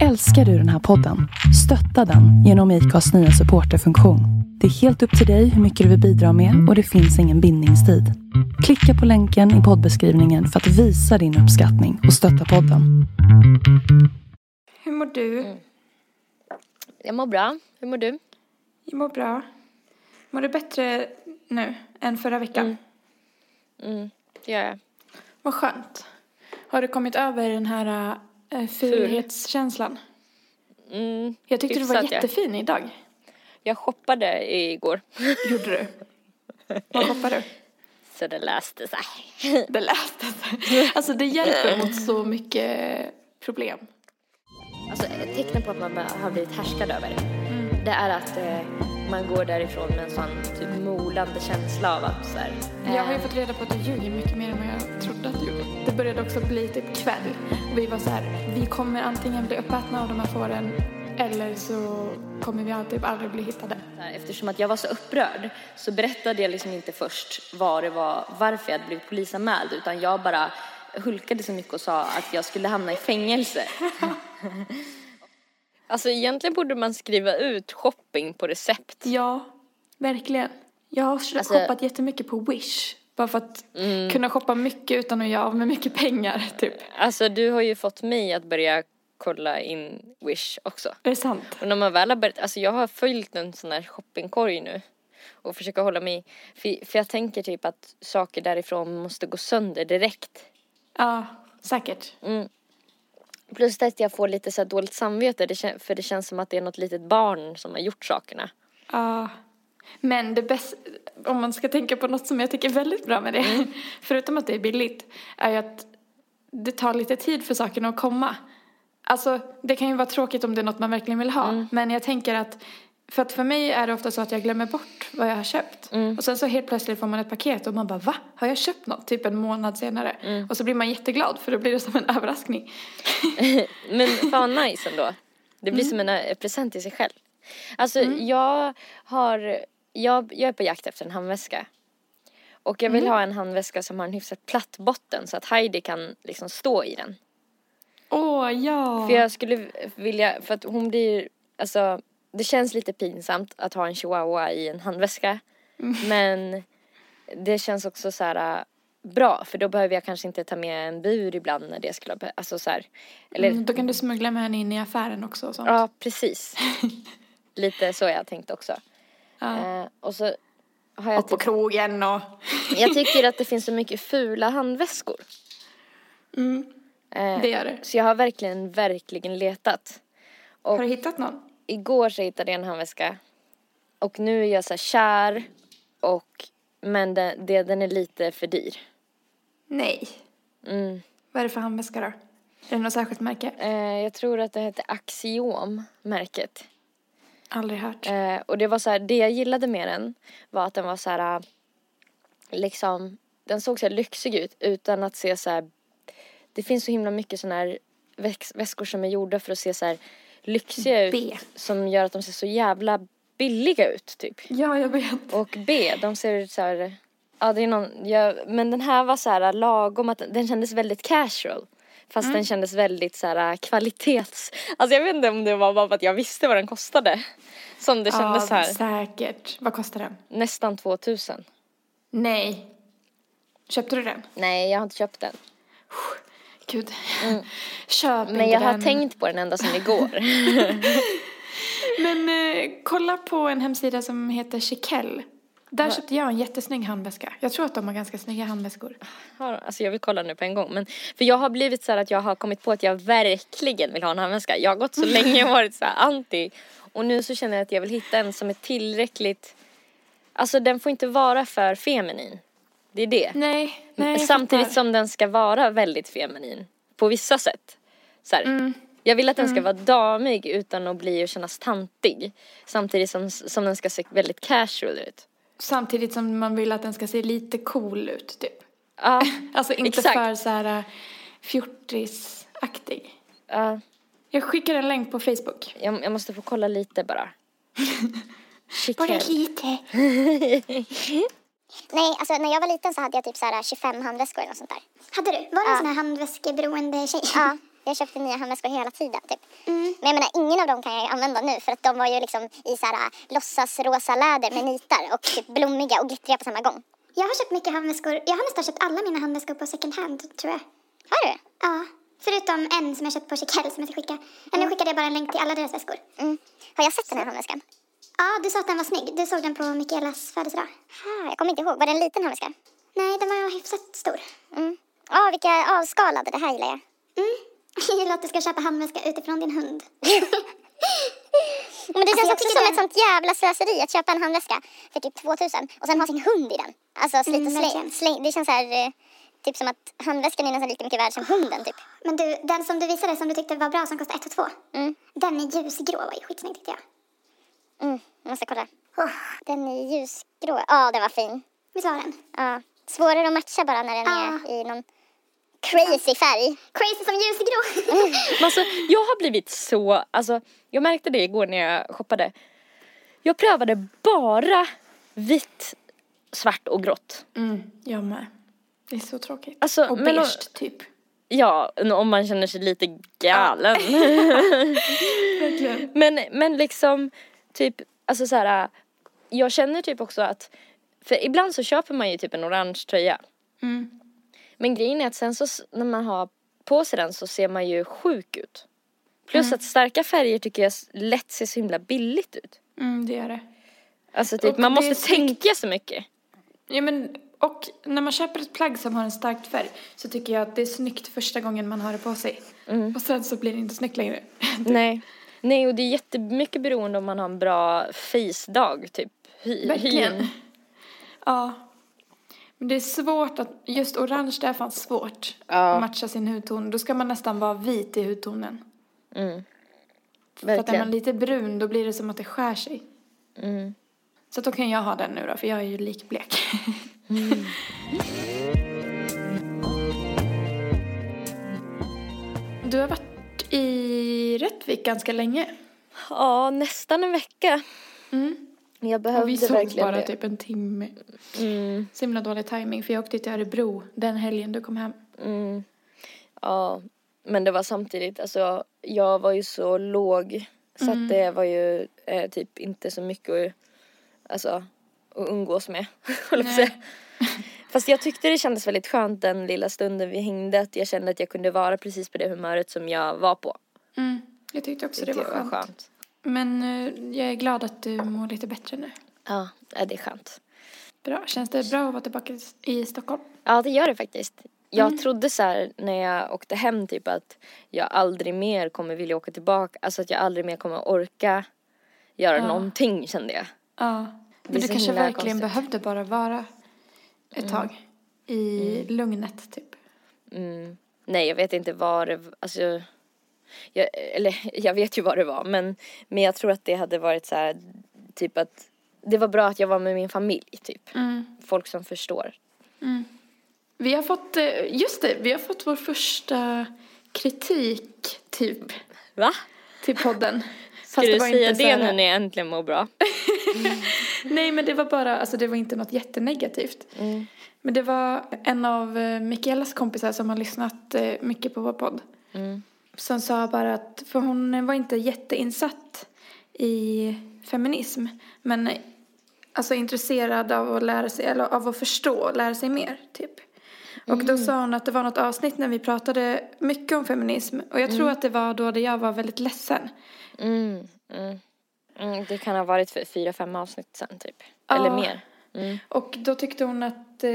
Älskar du den här podden? Stötta den genom IKAs nya supporterfunktion. Det är helt upp till dig hur mycket du vill bidra med och det finns ingen bindningstid. Klicka på länken i poddbeskrivningen för att visa din uppskattning och stötta podden. Hur mår du? Jag mår bra. Hur mår du? Jag mår bra. Mår du bättre nu än förra veckan? Mm, det gör jag. Vad skönt. Har du kommit över den här äh, fulhetskänslan? Mm, Jag tyckte du var hyfsat, ja. jättefin idag. Jag shoppade igår. Gjorde du? Vad hoppar du? Så det läste sig. Det läste sig. Alltså det hjälper mot så mycket problem. Alltså tecknen på att man har blivit härskad över. Det är att eh, man går därifrån med en sån typ molande känsla av att så här, Jag har ju eh, fått reda på att du ljuger mycket mer än vad jag trodde att du gjorde. Det började också bli typ kväll. Och vi var så här, vi kommer antingen bli uppätna av de här fåren eller så kommer vi typ aldrig bli hittade. Eftersom att jag var så upprörd så berättade jag liksom inte först vad det var, varför jag hade blivit polisanmäld utan jag bara hulkade så mycket och sa att jag skulle hamna i fängelse. alltså egentligen borde man skriva ut shopping på recept. Ja, verkligen. Jag har Alltså- shoppat jättemycket på Wish. Bara för att kunna shoppa mycket utan att göra av med mycket pengar, typ. Alltså du har ju fått mig att börja kolla in Wish också. Är det sant? Och när man väl har börjat, alltså jag har följt en sån här shoppingkorg nu och försöker hålla mig, för, för jag tänker typ att saker därifrån måste gå sönder direkt. Ja, säkert. Plus att jag får lite så dåligt samvete för det känns som att det är något litet barn som har gjort sakerna. Ja. Men det bästa, om man ska tänka på något som jag tycker är väldigt bra med det, Mm. förutom att det är billigt, är ju att det tar lite tid för sakerna att komma. Alltså, det kan ju vara tråkigt om det är något man verkligen vill ha, Mm. men jag tänker att för att för mig är det ofta så att jag glömmer bort vad jag har köpt. Mm. Och sen så helt plötsligt får man ett paket och man bara va? Har jag köpt något? Typ en månad senare. Mm. Och så blir man jätteglad för då blir det som en överraskning. Men fan nice ändå. Det blir som en eh, present till sig själv. Alltså jag har, jag, jag är på jakt efter en handväska. Och jag vill ha en handväska som har en hyfsat platt botten så att Heidi kan liksom stå i den. Åh, ja! För jag skulle vilja, för att hon blir, alltså det känns lite pinsamt att ha en chihuahua i en handväska. Men det känns också så här äh, bra för då behöver jag kanske inte ta med en bur ibland när det skulle be- alltså så här. Eller, Mm, då kan du smuggla med henne in i affären också och sånt. ja precis. lite så jag tänkt också. Ja. Eh, och så har jag, Och på krogen och... jag tycker att det finns så mycket fula handväskor. Mm, Eh, det gör det. så jag har verkligen, verkligen letat. Och Har du hittat någon? Igår så hittade jag en handväska. Och nu är jag så här kär. Och, men den, det, den är lite för dyr. Nej. Mm. Vad är det för handväska då? Är det något särskilt märke? Eh, jag tror att det heter Axiom, märket. Aldrig hört. Eh, och det var så här, det jag gillade med den var att den var så här, äh, liksom, den såg så här lyxig ut utan att se så här, det finns så himla mycket sådana här väskor som är gjorda för att se så här lyxiga ut. B. Som gör att de ser så jävla billiga ut typ. Ja, jag vet. Och B, de ser ut så här, ja det är någon, ja, men den här var så här lagom att den kändes väldigt casual. Fast den kändes väldigt så här kvalitets, alltså jag vet inte om det var bara för att jag visste vad den kostade. Som det kändes så ja, här, säkert. Vad kostar den? nästan 2000. Nej. Köpte du den? Nej, jag har inte köpt den. Gud. Köp Men inte jag har den. tänkt på den ända sedan igår. Men eh, kolla på en hemsida som heter Chiquelle. Där köpte jag en jättesnygg handväska. Jag tror att de har ganska snygga handväskor. Har- Alltså jag vill kolla nu på en gång. Men, för jag har blivit så här att jag har kommit på att jag verkligen vill ha en handväska. Jag har gått så länge och varit så här anti. Och nu så känner jag att jag vill hitta en som är tillräckligt, alltså den får inte vara för feminin. Det är det. Nej, nej Samtidigt som den ska vara väldigt feminin. På vissa sätt. Så här. Jag vill att den ska vara damig utan att bli och kännas tantig. Samtidigt som, som den ska se väldigt casual ut. Samtidigt som man vill att den ska se lite cool ut, typ. Ja, Alltså inte Exakt. för så här äh, fjortisaktig. ja. Jag skickar en länk på Facebook. Jag, jag måste få kolla lite bara. Bara lite. Nej, alltså när jag var liten så hade jag typ så här 25 handväskor eller sånt där. Hade du? Var du en Ja. sån här handväskeberoende tjej? Ja, Jag köpte nya handväskor hela tiden typ. Men jag menar ingen av dem kan jag använda nu för att de var ju liksom i så här äh, låtsasrosa läder med nitar och typ blommiga och glittriga på samma gång. Jag har köpt mycket handväskor. Jag har nästan köpt alla mina handväskor på second hand, tror jag. Har du? Ja. Förutom en som jag köpt på Chiquelle som jag ska skicka. Men nu skickade jag bara en länk till alla deras väskor. Mm. Har jag sett den här handväskan? Ja, du sa att den var snygg. Du såg den på Mikaelas födelsedag. Ah, jag kommer inte ihåg. Var det en liten handväska? Nej, den var hyfsat stor. Mm. Ja, vilka avskalade. Det här gillar jag. Mm. Jag gillar att du ska köpa handväska utifrån din hund. Men det Alltså, känns också som det- ett sånt jävla slöseri att köpa en handväska för typ 2000 och sen ha sin hund i den. Alltså slit Mm, och släng. verkligen. släng. Det känns så här, eh, typ som att handväskan är nästan lika mycket värd som hunden typ. Men du, den som du visade som du tyckte var bra som kostade 1 och 2. Mm. Den i ljusgrå var ju skitsnygg tyckte jag. Mm, måste kolla. Den är ljusgrå. Ja, den var fin. Visst var den? Ja. Svårare att matcha bara när den Ja. är i någon crazy färg. Crazy som ljusgrå. Men alltså, jag har blivit så, alltså jag märkte det igår när jag shoppade. Jag prövade bara vitt, svart och grått. Mm, jag med. Det är så tråkigt. Alltså, och men beige och- typ. Ja, om man känner sig lite galen. Verkligen. men, men liksom, typ, alltså så här, jag känner typ också att, för ibland så köper man ju typ en orange tröja. Mm. Men grejen är att sen så när man har på sig den så ser man ju sjuk ut. Plus att starka färger tycker jag lätt ser så himla billigt ut. Mm, det gör det. Alltså typ, Och man måste snyggt. tänka så mycket. Ja, men, och när man köper ett plagg som har en stark färg så tycker jag att det är snyggt första gången man har det på sig. Mm. Och sen så blir det inte snyggt längre. Nej. Nej, och det är jättemycket beroende om man har en bra face-dag, typ. Hy- Verkligen. hyn. Ja. Men det är svårt att, just orange det är fan svårt Ja. att matcha sin hudton. Då ska man nästan vara vit i hudtonen. Mm. För att är man Verkligen. lite brun då blir det som att det skär sig. Mm. Så då kan jag ha den nu då, för jag är ju likblek. Du har varit i Rättvik ganska länge. Ja, nästan en vecka. Mm. Jag Och behövde vi sågs verkligen bara det. typ en timme. Mm. Så himla dålig timing för jag åkte till Örebro den helgen du kom hem. Mm. Ja, men det var samtidigt, alltså jag var ju så låg så Mm. att det var ju eh, typ inte så mycket att, alltså, att umgås med, Nej. Fast jag tyckte det kändes väldigt skönt den lilla stunden vi hängde, att jag kände att jag kunde vara precis på det humöret som jag var på. Mm. Jag tyckte också det Tyckte var jag skönt. Men eh, jag är glad att du mår lite bättre nu. Ja, det är skönt. Bra. Känns det bra att vara tillbaka i Stockholm? Ja, det gör det faktiskt. Jag trodde så här när jag åkte hem typ att jag aldrig mer kommer vilja åka tillbaka, alltså att jag aldrig mer kommer orka göra Ja. någonting kände jag. Ja. Det Men du kanske verkligen konstigt. behövde bara vara ett tag i lugnet typ. Mm. Nej, jag vet inte vad det alltså jag, eller jag vet ju vad det var men, men jag tror att det hade varit så här typ att det var bra att jag var med min familj typ. Folk som förstår. Vi har fått, eh, just det, vi har fått vår första kritik typ Va? till podden. Ska Fast du var säga det här- när ni äntligen mår bra? Nej men det var bara, alltså det var inte något jättenegativt. Mm. Men det var en av eh, Mikaelas kompisar som har lyssnat eh, mycket på vår podd. Mm. Som sa bara att, för hon var inte jätteinsatt i feminism. Men eh, alltså intresserad av att lära sig, eller av att förstå och lära sig mer typ. Och Mm. då sa hon att det var något avsnitt när vi pratade mycket om feminism. Och jag tror att det var då jag var väldigt ledsen. Mm, mm. Mm, det kan ha varit för fyra, fem avsnitt sen typ. Ja. Eller mer. Mm. Och då tyckte hon att eh,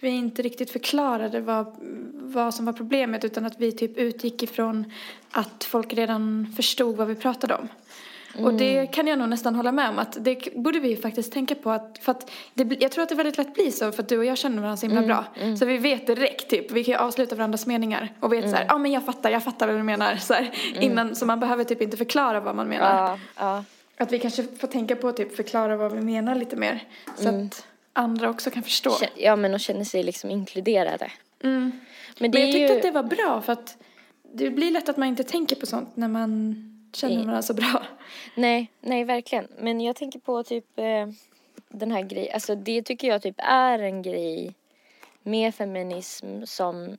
vi inte riktigt förklarade vad, vad som var problemet utan att vi typ utgick ifrån att folk redan förstod vad vi pratade om. Och det kan jag nog nästan hålla med om att det borde vi faktiskt tänka på att, för att det, jag tror att det väldigt lätt blir så för att du och jag känner varandra så himla bra. Så vi vet direkt typ, vi kan ju avsluta varandras meningar och vet så här, ja men jag fattar, jag fattar vad du menar så här, innan, så man behöver typ inte förklara vad man menar. Ja, ja. Att vi kanske får tänka på att typ förklara vad vi menar lite mer. Så att andra också kan förstå. Ja, men och känner sig liksom inkluderade. Mm. Men det Men jag tyckte ju... att det var bra för att det blir lätt att man inte tänker på sånt när man känner varandra så bra. Nej, nej verkligen. Men jag tänker på typ eh, den här grejen, alltså det tycker jag typ är en grej med feminism som,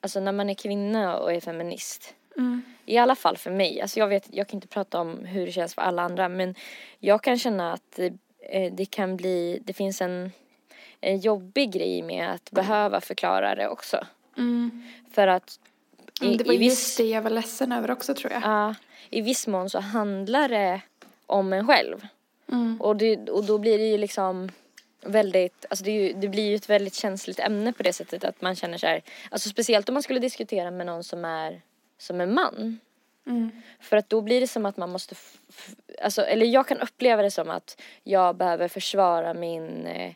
alltså när man är kvinna och är feminist. Mm. I alla fall för mig. Alltså jag vet, jag kan inte prata om hur det känns för alla andra men jag kan känna att det, eh, det kan bli, det finns en, en jobbig grej med att behöva förklara det också. Mm. För att i, Det var i just viss, det jag var ledsen över också tror jag. ja, i viss mån så handlar det om en själv. Mm. Och, det, och då blir det ju liksom väldigt, alltså det, ju, det blir ju ett väldigt känsligt ämne på det sättet att man känner så här, alltså speciellt om man skulle diskutera med någon som är, som är man. Mm. För att då blir det som att man måste, alltså, eller jag kan uppleva det som att jag behöver försvara min, eh,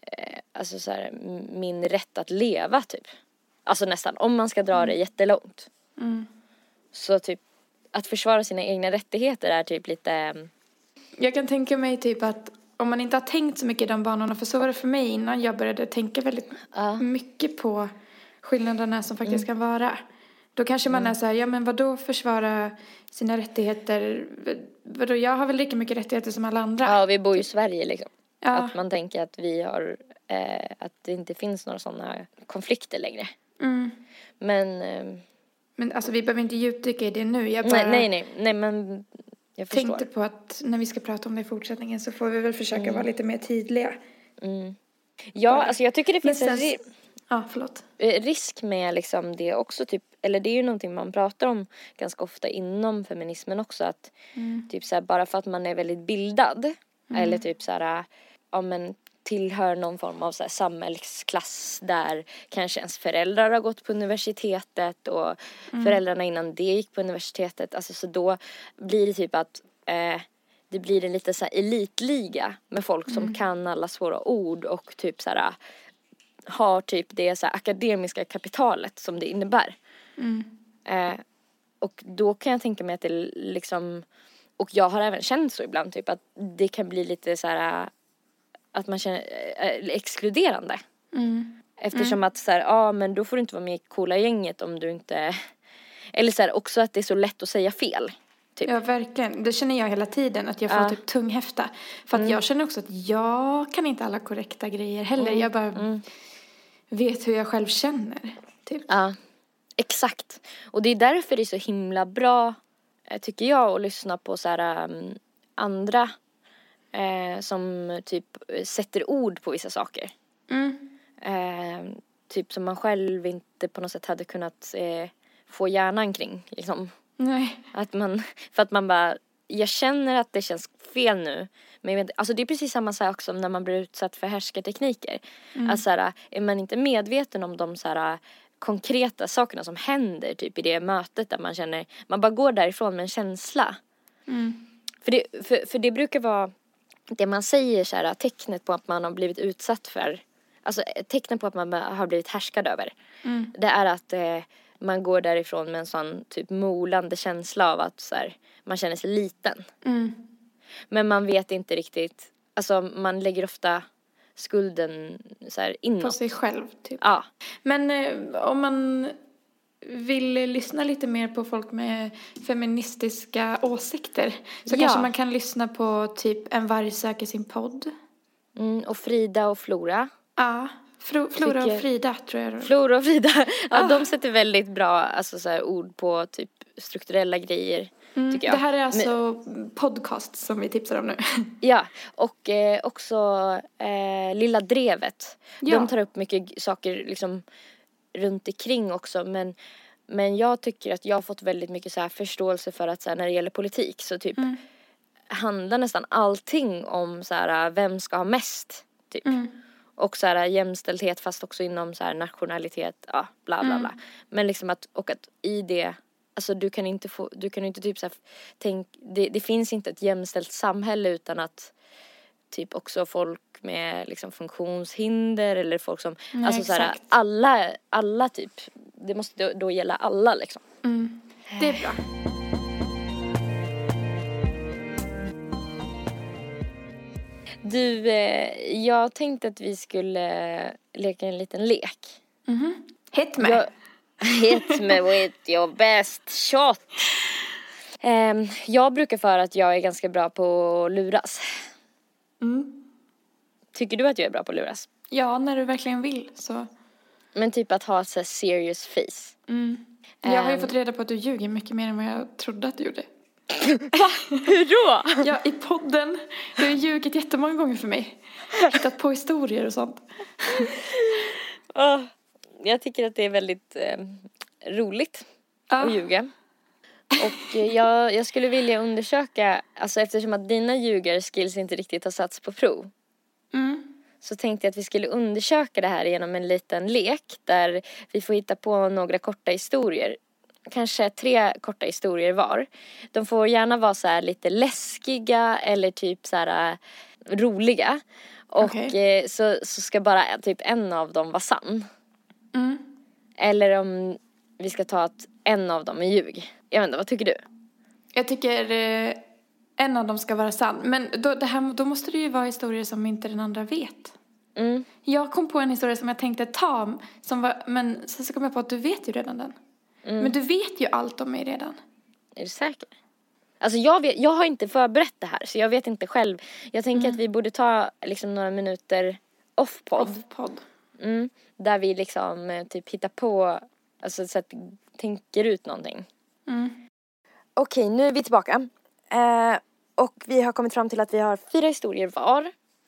eh, alltså så här, min rätt att leva typ. Alltså nästan, om man ska dra det jättelångt. Mm. Så typ, att försvara sina egna rättigheter är typ lite, mm, Jag kan tänka mig typ att om man inte har tänkt så mycket i de banorna, för så var det för mig innan jag började tänka väldigt ja. mycket på skillnaderna som faktiskt kan vara. Då kanske man är så här, ja men vadå försvara sina rättigheter? Vadå, jag har väl lika mycket rättigheter som alla andra? ja, vi bor ju i Sverige liksom. Ja. Att man tänker att vi har, eh, att det inte finns några sådana konflikter längre. Mm. Men, eh, Men alltså vi behöver inte djupdyka i det nu. Jag bara nej, nej, nej, nej men jag förstår. tänkte på att när vi ska prata om det i fortsättningen så får vi väl försöka vara lite mer tydliga. Mm. Ja, alltså jag tycker det finns en Ja, förlåt. eh, risk med liksom det också, typ, eller det är ju någonting man pratar om ganska ofta inom feminismen också, att typ så här, bara för att man är väldigt bildad, eller typ så här, ja men tillhör någon form av så här samhällsklass där kanske ens föräldrar har gått på universitetet och föräldrarna innan det gick på universitetet, alltså så då blir det typ att eh, det blir en lite så elitliga med folk som kan alla svåra ord och typ så här har typ det så akademiska kapitalet som det innebär. Eh, och då kan jag tänka mig att det liksom, och jag har även känt så ibland typ att det kan bli lite så här att man känner eh, exkluderande. Eftersom att så här, ja men då får du inte vara med i coola gänget om du inte, eller så här också att det är så lätt att säga fel. Typ. Ja, verkligen. Det känner jag hela tiden, att jag får Ja. typ tunghäfta. För att jag känner också att jag kan inte alla korrekta grejer heller. Jag bara vet hur jag själv känner. Typ. Ja, exakt. Och det är därför det är så himla bra, eh, tycker jag, att lyssna på så här um, andra eh, som typ sätter ord på vissa saker. Mm. Eh, typ som man själv inte på något sätt hade kunnat eh, få hjärnan kring. Liksom. Nej. Att man, för att man bara, jag känner att det känns fel nu. Men jag vet, alltså det är precis samma sak som när man blir utsatt för härskartekniker. Att så här, är man inte medveten om de så här, konkreta sakerna som händer typ i det mötet där man känner, man bara går därifrån med en känsla. För, det, för, för det brukar vara det man säger så här, tecknet på att man har blivit utsatt för, alltså tecknet på att man har blivit härskad över. Det är att eh, man går därifrån med en sån typ molande känsla av att så här, man känner sig liten. Mm. Men man vet inte riktigt, alltså man lägger ofta skulden så här På inåt. sig själv, typ. Ja, Men eh, om man vill lyssna lite mer på folk med feministiska åsikter så Ja. kanske man kan lyssna på typ En varg söker sin podd. mm, och Frida och Flora. Ja. Fro- Flora och Frida tror jag. Flora och Frida, ja Ah. de sätter väldigt bra alltså, så här, ord på typ strukturella grejer. Mm, tycker jag. Det här är alltså podcast som vi tipsar om nu. Ja, och eh, också eh, Lilla Drevet. Ja. De tar upp mycket saker liksom runt omkring också men men jag tycker att jag har fått väldigt mycket så här förståelse för att så när det gäller politik så typ handlar nästan allting om så här vem ska ha mest typ. Och så här jämställdhet fast också inom så här nationalitet, ja bla bla bla. Men liksom att, och att i det, alltså du kan inte få, du kan inte typ så här, tänk, det, det finns inte ett jämställt samhälle utan att typ också folk med liksom funktionshinder eller folk som, Nej, alltså så här, alla, alla typ, det måste då, då gälla alla liksom. Det är bra. Du, eh, jag tänkte att vi skulle leka en liten lek. Hit med. Jag, hit me with your best shot. Ehm, jag brukar för att jag är ganska bra på att luras. Mm. Tycker du att jag är bra på att luras? Ja, när du verkligen vill så. Men typ att ha ett så serious face. Mm. Jag har ju Ehm. fått reda på att du ljuger mycket mer än vad jag trodde att du gjorde. Hur då? Ja, i podden. Du har ljugit jättemånga gånger för mig. Hittat på historier och sånt. Åh, jag tycker att det är väldigt eh, roligt Ja. att ljuga. Och eh, jag, jag skulle vilja undersöka, alltså eftersom att dina ljugarskills inte riktigt har satts på prov. Mm. Så tänkte jag att vi skulle undersöka det här genom en liten lek där vi får hitta på några korta historier. Kanske tre korta historier var. De får gärna vara så här lite läskiga eller typ så här äh, roliga. Och Okej. eh, så, så ska bara typ en av dem vara sann. Mm. Eller om vi ska ta att en av dem är ljug. Jag vet inte, vad tycker du? Jag tycker eh, en av dem ska vara sann. Men då, det här, då måste det ju vara historier som inte den andra vet. Mm. Jag kom på en historia som jag tänkte ta, som var, men sen så kom jag på att du vet ju redan den. Men du vet ju allt om mig redan. Är du säker? Alltså jag, vet, jag har inte förberett det här så jag vet inte själv. Jag tänker att vi borde ta liksom några minuter off-podd. Off-podd. Mm, där vi liksom eh, typ hittar på, alltså så att tänker ut någonting. Mm. Okej, nu är vi tillbaka. Eh, och vi har kommit fram till att vi har fyra historier var.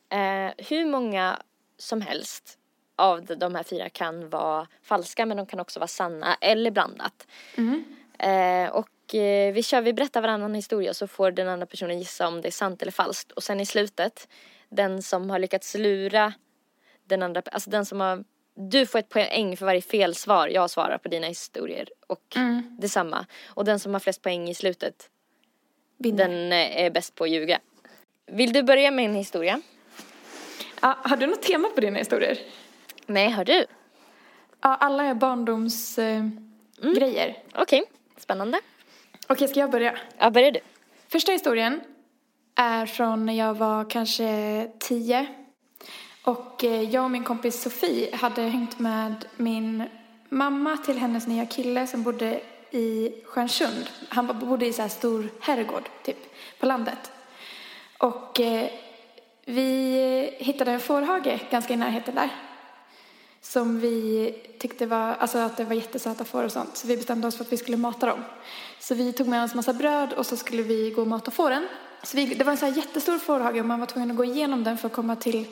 Eh, hur många som helst av de- de här fyra kan vara falska men de kan också vara sanna eller blandat. Mm. Eh, och eh, vi kör, vi berättar varannan historia så får den andra personen gissa om det är sant eller falskt. Och sen i slutet, den som har lyckats lura den andra, alltså den som har, du får ett poäng för varje fel svar jag svarar på dina historier och Mm. detsamma. Och den som har flest poäng i slutet, Vinner. den eh, är bäst på att ljuga. Vill du börja med en historia? Ja, har du något tema på dina historier? Nej, har du? Ja, alla är barndomsgrejer. Eh, grejer. Okej, spännande. Okej, ska jag börja? Ja, börjar du. Första historien är från när jag var kanske tio. Och eh, jag och min kompis Sofie hade hängt med min mamma till hennes nya kille som bodde i Stjärnsund. Han bodde i så här stor herrgård, typ, på landet. Och eh, vi hittade en fårhage ganska i närheten där. Som vi tyckte var, alltså att det var jättesöta får och sånt. Så vi bestämde oss för att vi skulle mata dem. Så vi tog med oss massa bröd och så skulle vi gå och mata fåren. Så vi, det var en så här jättestor fårhage och man var tvungen att gå igenom den för att komma till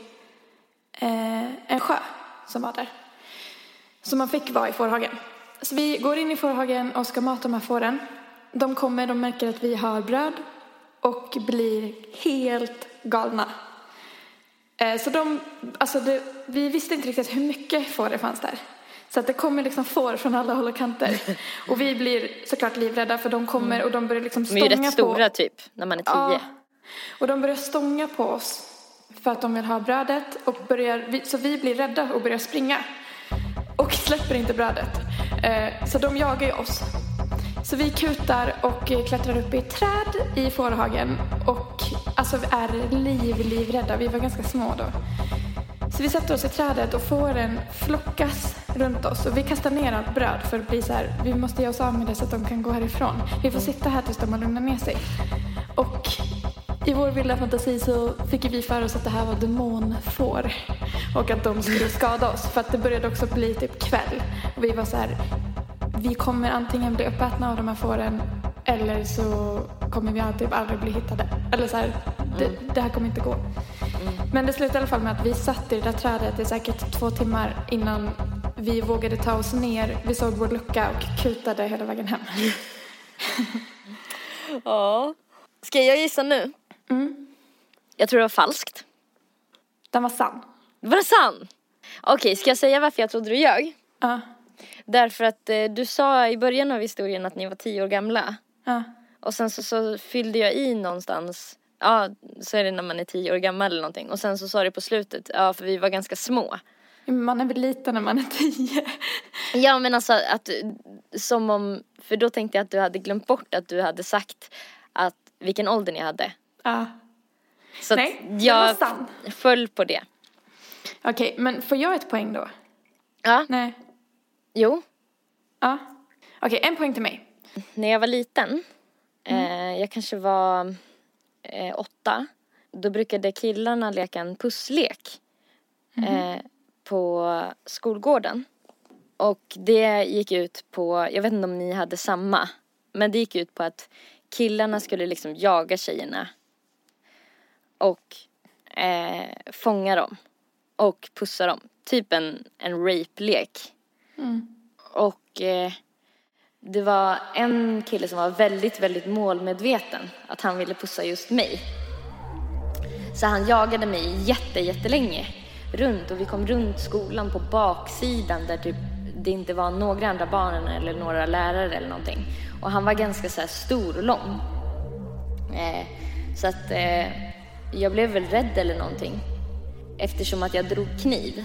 eh, en sjö som var där. Så man fick vara i fårhagen. Så vi går in i fårhagen och ska mata de här fåren. De kommer, de märker att vi har bröd och blir helt galna. Eh, Så de, alltså det, vi visste inte riktigt hur mycket får det fanns där. Så att det kommer liksom får från alla håll och kanter. Och vi blir såklart livrädda för de kommer och de börjar liksom De är ju stånga rätt stora på. typ, när man är Ja. tio. Och de börjar stånga på oss för att de vill ha brödet. Och börjar, så vi blir rädda och börjar springa. Och släpper inte brödet. Eh, så de jagar ju oss. Så vi kutar och klättrar upp i ett träd i fårhagen och alltså vi är liv, livrädda. Vi var ganska små då. Så vi sätter oss i trädet och fåren flockas runt oss och vi kastar ner allt bröd för att bli så här, vi måste ge oss av med det så att de kan gå härifrån. Vi får sitta här tills de har lugnat ner sig. Och i vår vilda fantasi så fick vi för oss att det här var demonfår och att de skulle skada oss för att det började också bli typ kväll. Och vi var så här, vi kommer antingen bli uppätna av de här fåren eller så kommer vi typ aldrig bli hittade. Eller så här, det, det här kommer inte gå. Men det slutade i alla fall med att vi satt i det där trädet i säkert två timmar innan vi vågade ta oss ner. Vi såg vår lucka och kutade hela vägen hem. Ja. Ska jag gissa nu? Mm. Jag tror det var falskt. Den var sann. Var det sann? Okej, ska jag säga varför jag trodde du ljög? Ja. Därför att eh, du sa i början av historien att ni var tio år gamla. Ja. Och sen så, så fyllde jag i någonstans, ja så är det när man är tio år gammal eller någonting. Och sen så sa du på slutet, ja för vi var ganska små. Man är väl liten när man är tio. Ja men alltså att, som om, för då tänkte jag att du hade glömt bort att du hade sagt att vilken ålder ni hade. Ja. Så Nej, jag föll på det. Okej, men får jag ett poäng då? Ja, Nej. jo. Ja. Okej, en poäng till mig. När jag var liten, Mm. eh, jag kanske var eh, åtta, då brukade killarna leka en pusslek Mhm. eh, på skolgården. Och det gick ut på, jag vet inte om ni hade samma, men det gick ut på att killarna skulle liksom jaga tjejerna och eh, fånga dem och pussa dem. Typ en, en rape-lek. Och eh, det var en kille som var väldigt, väldigt målmedveten att han ville pussa just mig. Så han jagade mig jätte, jättelänge runt och vi kom runt skolan på baksidan där typ det inte var några andra barn eller några lärare eller någonting. Och han var ganska så här stor och lång. Eh, så att eh, jag blev väl rädd eller någonting eftersom att jag drog kniv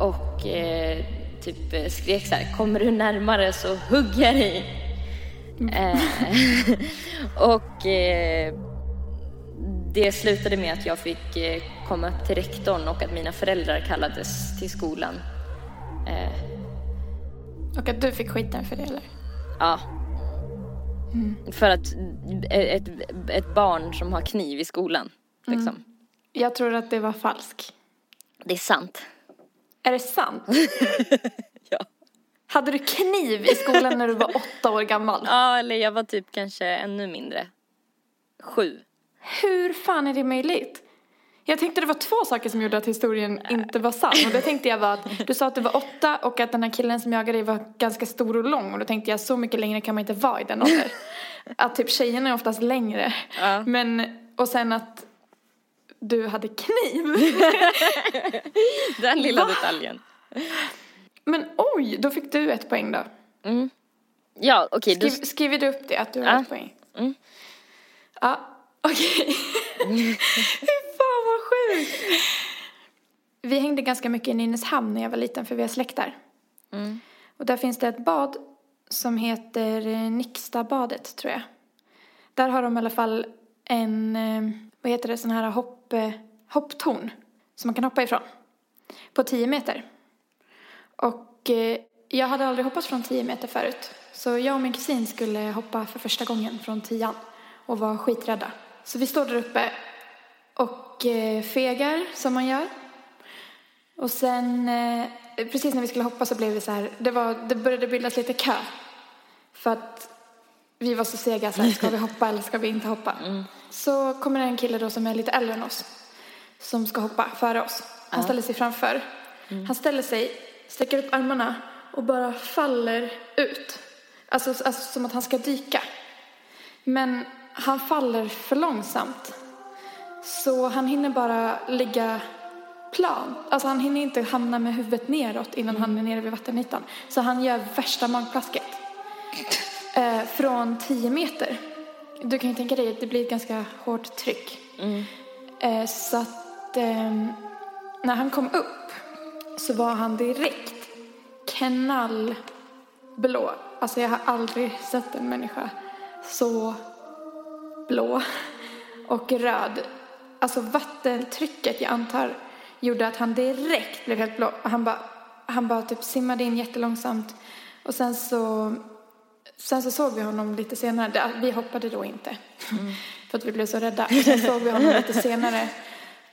och eh, typ eh, skrek så här, kommer du närmare så hugger jag dig. Eh, och eh, det slutade med att jag fick eh, komma upp till rektorn och att mina föräldrar kallades till skolan. Eh, Och att du fick skiten för det eller? ja. För att eh, ett, ett barn som har kniv i skolan, liksom. Jag tror att det var falsk. Det är sant. Är det sant? Ja. Hade du kniv i skolan när du var åtta år gammal? Ja, eller jag var typ kanske ännu mindre. Sju. Hur fan är det möjligt? Jag tänkte det var två saker som gjorde att historien inte var sann. Och det tänkte jag var att du sa att du var åtta och att den här killen som jagade dig var ganska stor och lång. Och då tänkte jag så mycket längre kan man inte vara i den åldern. Att typ tjejerna är oftast längre. Ja. Men, och sen att du hade kniv. Den lilla Va? detaljen. Men oj, då fick du ett poäng då. Ja, okej. då- Skriv, skriver du upp det, att du har Ja. ett poäng? Mm. Ja, okej. Vad sjukt. Vi hängde ganska mycket i Nynäshamn när jag var liten för vi har släkt där. Mm. Och där finns det ett bad som heter eh, Nixtabadet tror jag. Där har de i alla fall en, eh, vad heter det, sån här hopp, eh, hopptorn som man kan hoppa ifrån. På 10 meter. Och jag hade aldrig hoppat från 10 meter förut. Så jag och min kusin skulle hoppa för första gången från tian och var skiträdda. Så vi står där uppe och eh, fegar som man gör. Och sen, eh, precis när vi skulle hoppa så blev det så här, det, var, det började bildas lite kö. För att vi var så sega, så här, ska vi hoppa eller ska vi inte hoppa? Så kommer det en kille då som är lite äldre än oss, som ska hoppa före oss. Han ställer sig framför. Han ställer sig, sträcker upp armarna och bara faller ut. Alltså, alltså som att han ska dyka. Men han faller för långsamt. Så han hinner bara ligga plan. Alltså han hinner inte hamna med huvudet neråt innan han är nere vid vattenytan. Så han gör värsta magplasket. Eh, från 10 meter. Du kan ju tänka dig att det blir ett ganska hårt tryck. Eh, så att eh, när han kom upp så var han direkt knallblå. Alltså jag har aldrig sett en människa så blå och röd. Alltså vattentrycket jag antar gjorde att han direkt blev helt blå. Han bara, han bara typ simmade in jättelångsamt. Och sen så, sen så såg vi honom lite senare. Vi hoppade då inte. För att vi blev så rädda. Sen såg vi honom lite senare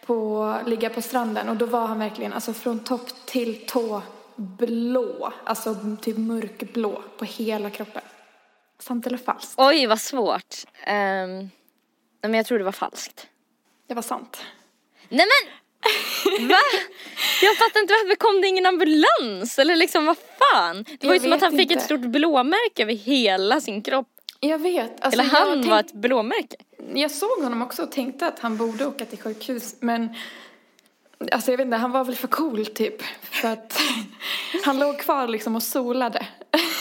på, ligga på stranden. Och då var han verkligen alltså från topp till tå blå. Alltså typ mörkblå på hela kroppen. Sant eller falskt? Oj, vad svårt. Um, men jag tror det var falskt. Det var sant. Nej men! Va? Jag fattar inte varför kom det ingen ambulans? Eller liksom vad fan? Det var Jag ju som att han fick inte. ett stort blåmärke över hela sin kropp. Jag vet. Alltså, Eller han jag, var tänk- ett blåmärke. jag såg honom också och tänkte att han borde åka till sjukhus. Men alltså, jag vet inte, han var väl för cool typ. För att han låg kvar liksom och solade.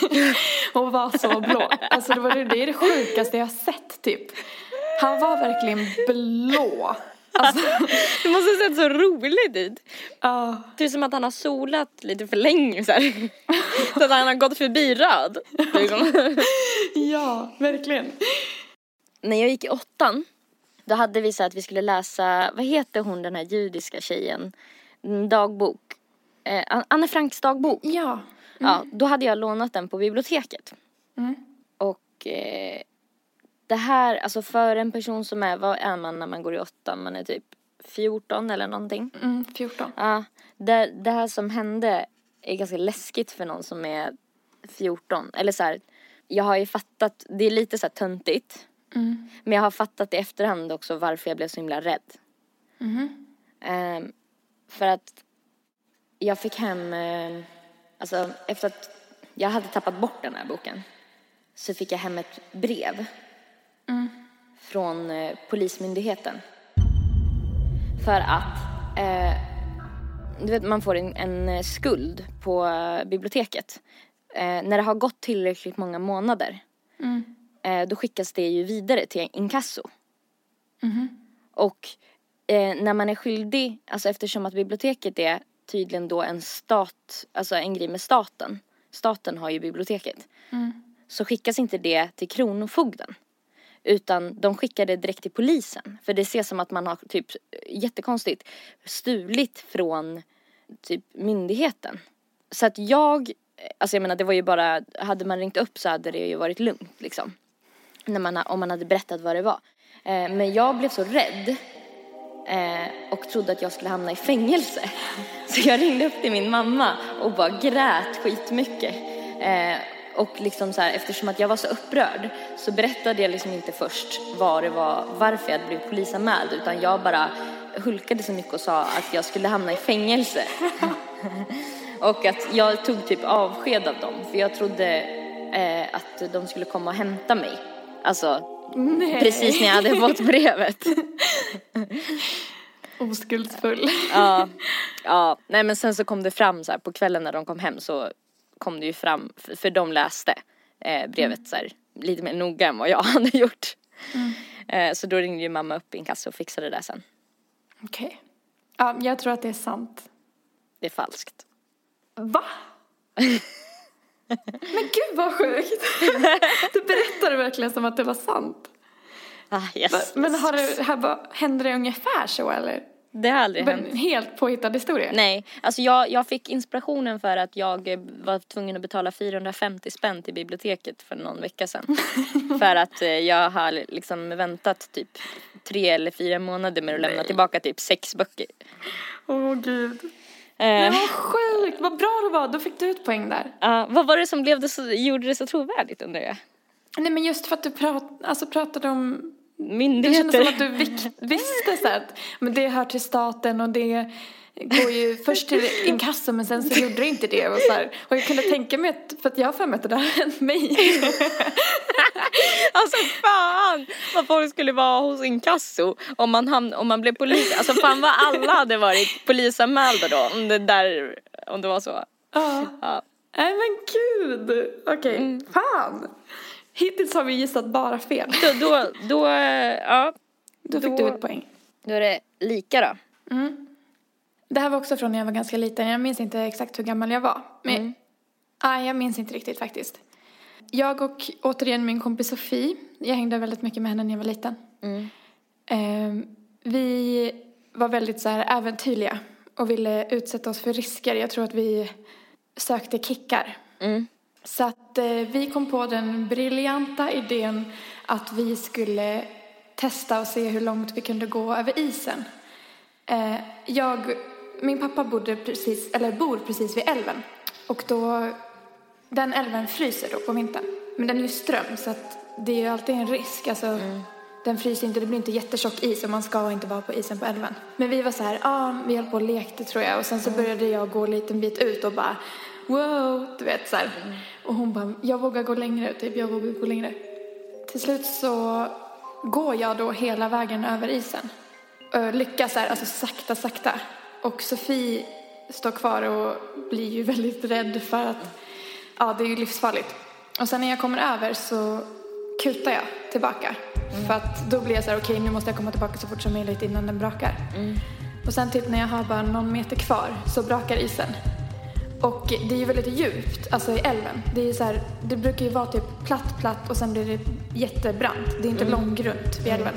och var så blå. Alltså det, var, det det är det sjukaste jag har sett typ. Han var verkligen blå. Alltså, Det måste ha sett så roligt ut. ja. Det är som att han har solat lite för länge så här. Så att han har gått förbi röd. Liksom. ja, verkligen. När jag gick i åttan, då hade vi så att vi skulle läsa, vad heter hon den här judiska tjejen? En dagbok. Eh, Anne Franks dagbok. Ja. Ja, då hade jag lånat den på biblioteket. Mm. Och eh, det här, alltså för en person som är, vad är man när man går i åttan? Man är typ 14 eller någonting. Mm, 14. Ja, det, det här som hände är ganska läskigt för någon som är 14. Eller så här, jag har ju fattat, det är lite så här töntigt. Men jag har fattat i efterhand också varför jag blev så himla rädd. Ehm, för att jag fick hem, eh, alltså efter att jag hade tappat bort den här boken så fick jag hem ett brev från eh, Polismyndigheten. För att eh, du vet, man får en, en eh, skuld på eh, biblioteket. Eh, när det har gått tillräckligt många månader eh, då skickas det ju vidare till inkasso. Och eh, när man är skyldig, alltså eftersom att biblioteket är tydligen då en stat, alltså en grej med staten. Staten har ju biblioteket. Så skickas inte det till Kronofogden. Utan de skickar det direkt till polisen. För det ses som att man har typ, jättekonstigt, stulit från typ myndigheten. Så att jag, alltså jag menar det var ju bara, hade man ringt upp så hade det ju varit lugnt liksom. När man, om man hade berättat vad det var. Eh, men jag blev så rädd eh, och trodde att jag skulle hamna i fängelse. Så jag ringde upp till min mamma och bara grät skitmycket. Eh, och liksom så här, eftersom att jag var så upprörd så berättade jag liksom inte först vad det var, varför jag hade blivit polisanmäld utan jag bara hulkade så mycket och sa att jag skulle hamna i fängelse. och att jag tog typ avsked av dem för jag trodde eh, att de skulle komma och hämta mig. Alltså precis när jag hade fått brevet. Oskuldsfull. Ja, ja, nej men sen så kom det fram så här på kvällen när de kom hem så kom det ju fram, för, de läste eh, brevet så här, lite mer noga än vad jag hade gjort. Eh, så då ringde ju mamma upp inkasso och fixade det där sen. Okej. Ja, jag tror att det är sant. Det är falskt. Va? Men gud vad sjukt! Du berättade verkligen som att det var sant. Ah, yes. Men har det, här, bara- hände det ungefär så eller? Det har aldrig hänt. En helt påhittad historia? Nej, alltså jag, jag fick inspirationen för att jag eh, var tvungen att betala 450 spänn till biblioteket för någon vecka sedan. för att eh, jag har liksom väntat typ tre eller fyra månader med att lämna tillbaka typ sex böcker. Åh gud. Eh, Men vad sjukt, vad bra det var. Då fick du ut poäng där. ja, vad var det som blev det så, gjorde det så trovärdigt undrar jag? Nej men just för att du prat, alltså, pratade om Det Myndigheter. kändes som att du visste så att men det hör till staten och det går ju först till inkasso men sen så gjorde det inte det och så här. Och jag kunde tänka mig att, för att jag har för mig att det där har hänt mig. Alltså fan vad folk skulle vara hos inkasso om man, hamn, om man blev polis. Alltså fan vad alla hade varit polisanmälda då om det där, om det var så. Ja. Ja. Nej men gud. Okej, Mm. fan. Hittills har vi gissat bara fel. Då, då, då, ja, Då fick Då- du ett poäng. då är det lika då. Det här var också från när jag var ganska liten. Jag minns inte exakt hur gammal jag var. Men Mm. nej, jag minns inte riktigt faktiskt. Jag och återigen min kompis Sofie. Jag hängde väldigt mycket med henne när jag var liten. Mm. Eh, vi var väldigt så här äventyrliga och ville utsätta oss för risker. Jag tror att vi sökte kickar. Mm. Så att eh, vi kom på den briljanta idén att vi skulle testa och se hur långt vi kunde gå över isen. Eh, jag, min pappa bodde precis, eller bor precis vid älven och då, den älven fryser då på vintern. Men den är ju ström så att det är ju alltid en risk. Alltså, Den fryser inte, det blir inte jättetjock is och man ska inte vara på isen på älven. Men vi var så här, ja, vi höll på och lekte tror jag och sen så började jag gå en liten bit ut och bara wow, du vet så här. Och hon bara, jag vågar gå längre, typ, jag vågar gå längre. Till slut så går jag då hela vägen över isen. Ö, Lyckas här, alltså sakta, sakta. Och Sofie står kvar och blir ju väldigt rädd för att, ja det är ju livsfarligt. Och sen när jag kommer över så kutar jag tillbaka. För att då blir jag så här, okej nu måste jag komma tillbaka så fort som möjligt innan den brakar. Och sen typ när jag har bara någon meter kvar så brakar isen. Och det är ju väldigt djupt, alltså i älven. Det, är ju så här, det brukar ju vara typ platt, platt och sen blir det jättebrant. Det är inte långgrunt vid älven.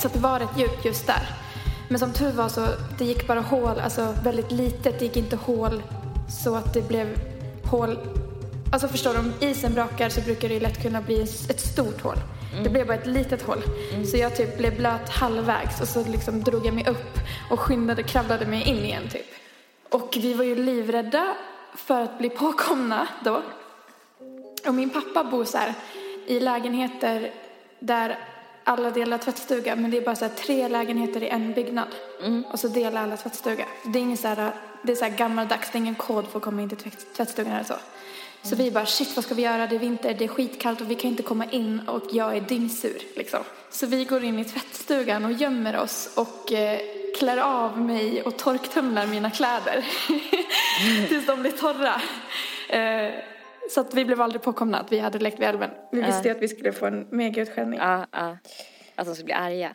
Så att det var rätt djupt just där. Men som tur var så, det gick bara hål, alltså väldigt litet. Det gick inte hål så att det blev hål. Alltså förstår du, om isen brakar så brukar det ju lätt kunna bli ett stort hål. Det blev bara ett litet hål. Så jag typ blev blöt halvvägs och så liksom drog jag mig upp och skyndade, kravlade mig in igen typ. Och vi var ju livrädda för att bli påkomna då. Och min pappa bor så här i lägenheter där alla delar tvättstuga men det är bara så tre lägenheter i en byggnad. Och så delar alla tvättstuga. Det är ingen så här, det är så här gammaldags, det är ingen kod för att komma in till tvätt- tvättstugan eller så. Så vi bara shit vad ska vi göra, det är vinter, det är skitkallt och vi kan inte komma in och jag är dyngsur liksom. Så vi går in i tvättstugan och gömmer oss och eh, klär av mig och torktumlar mina kläder tills de blir torra. Eh, så att vi blev aldrig påkomna att vi hade lekt vid älven. Vi visste ju att vi skulle få en megautskällning. Ja, ja. Att de skulle bli arga.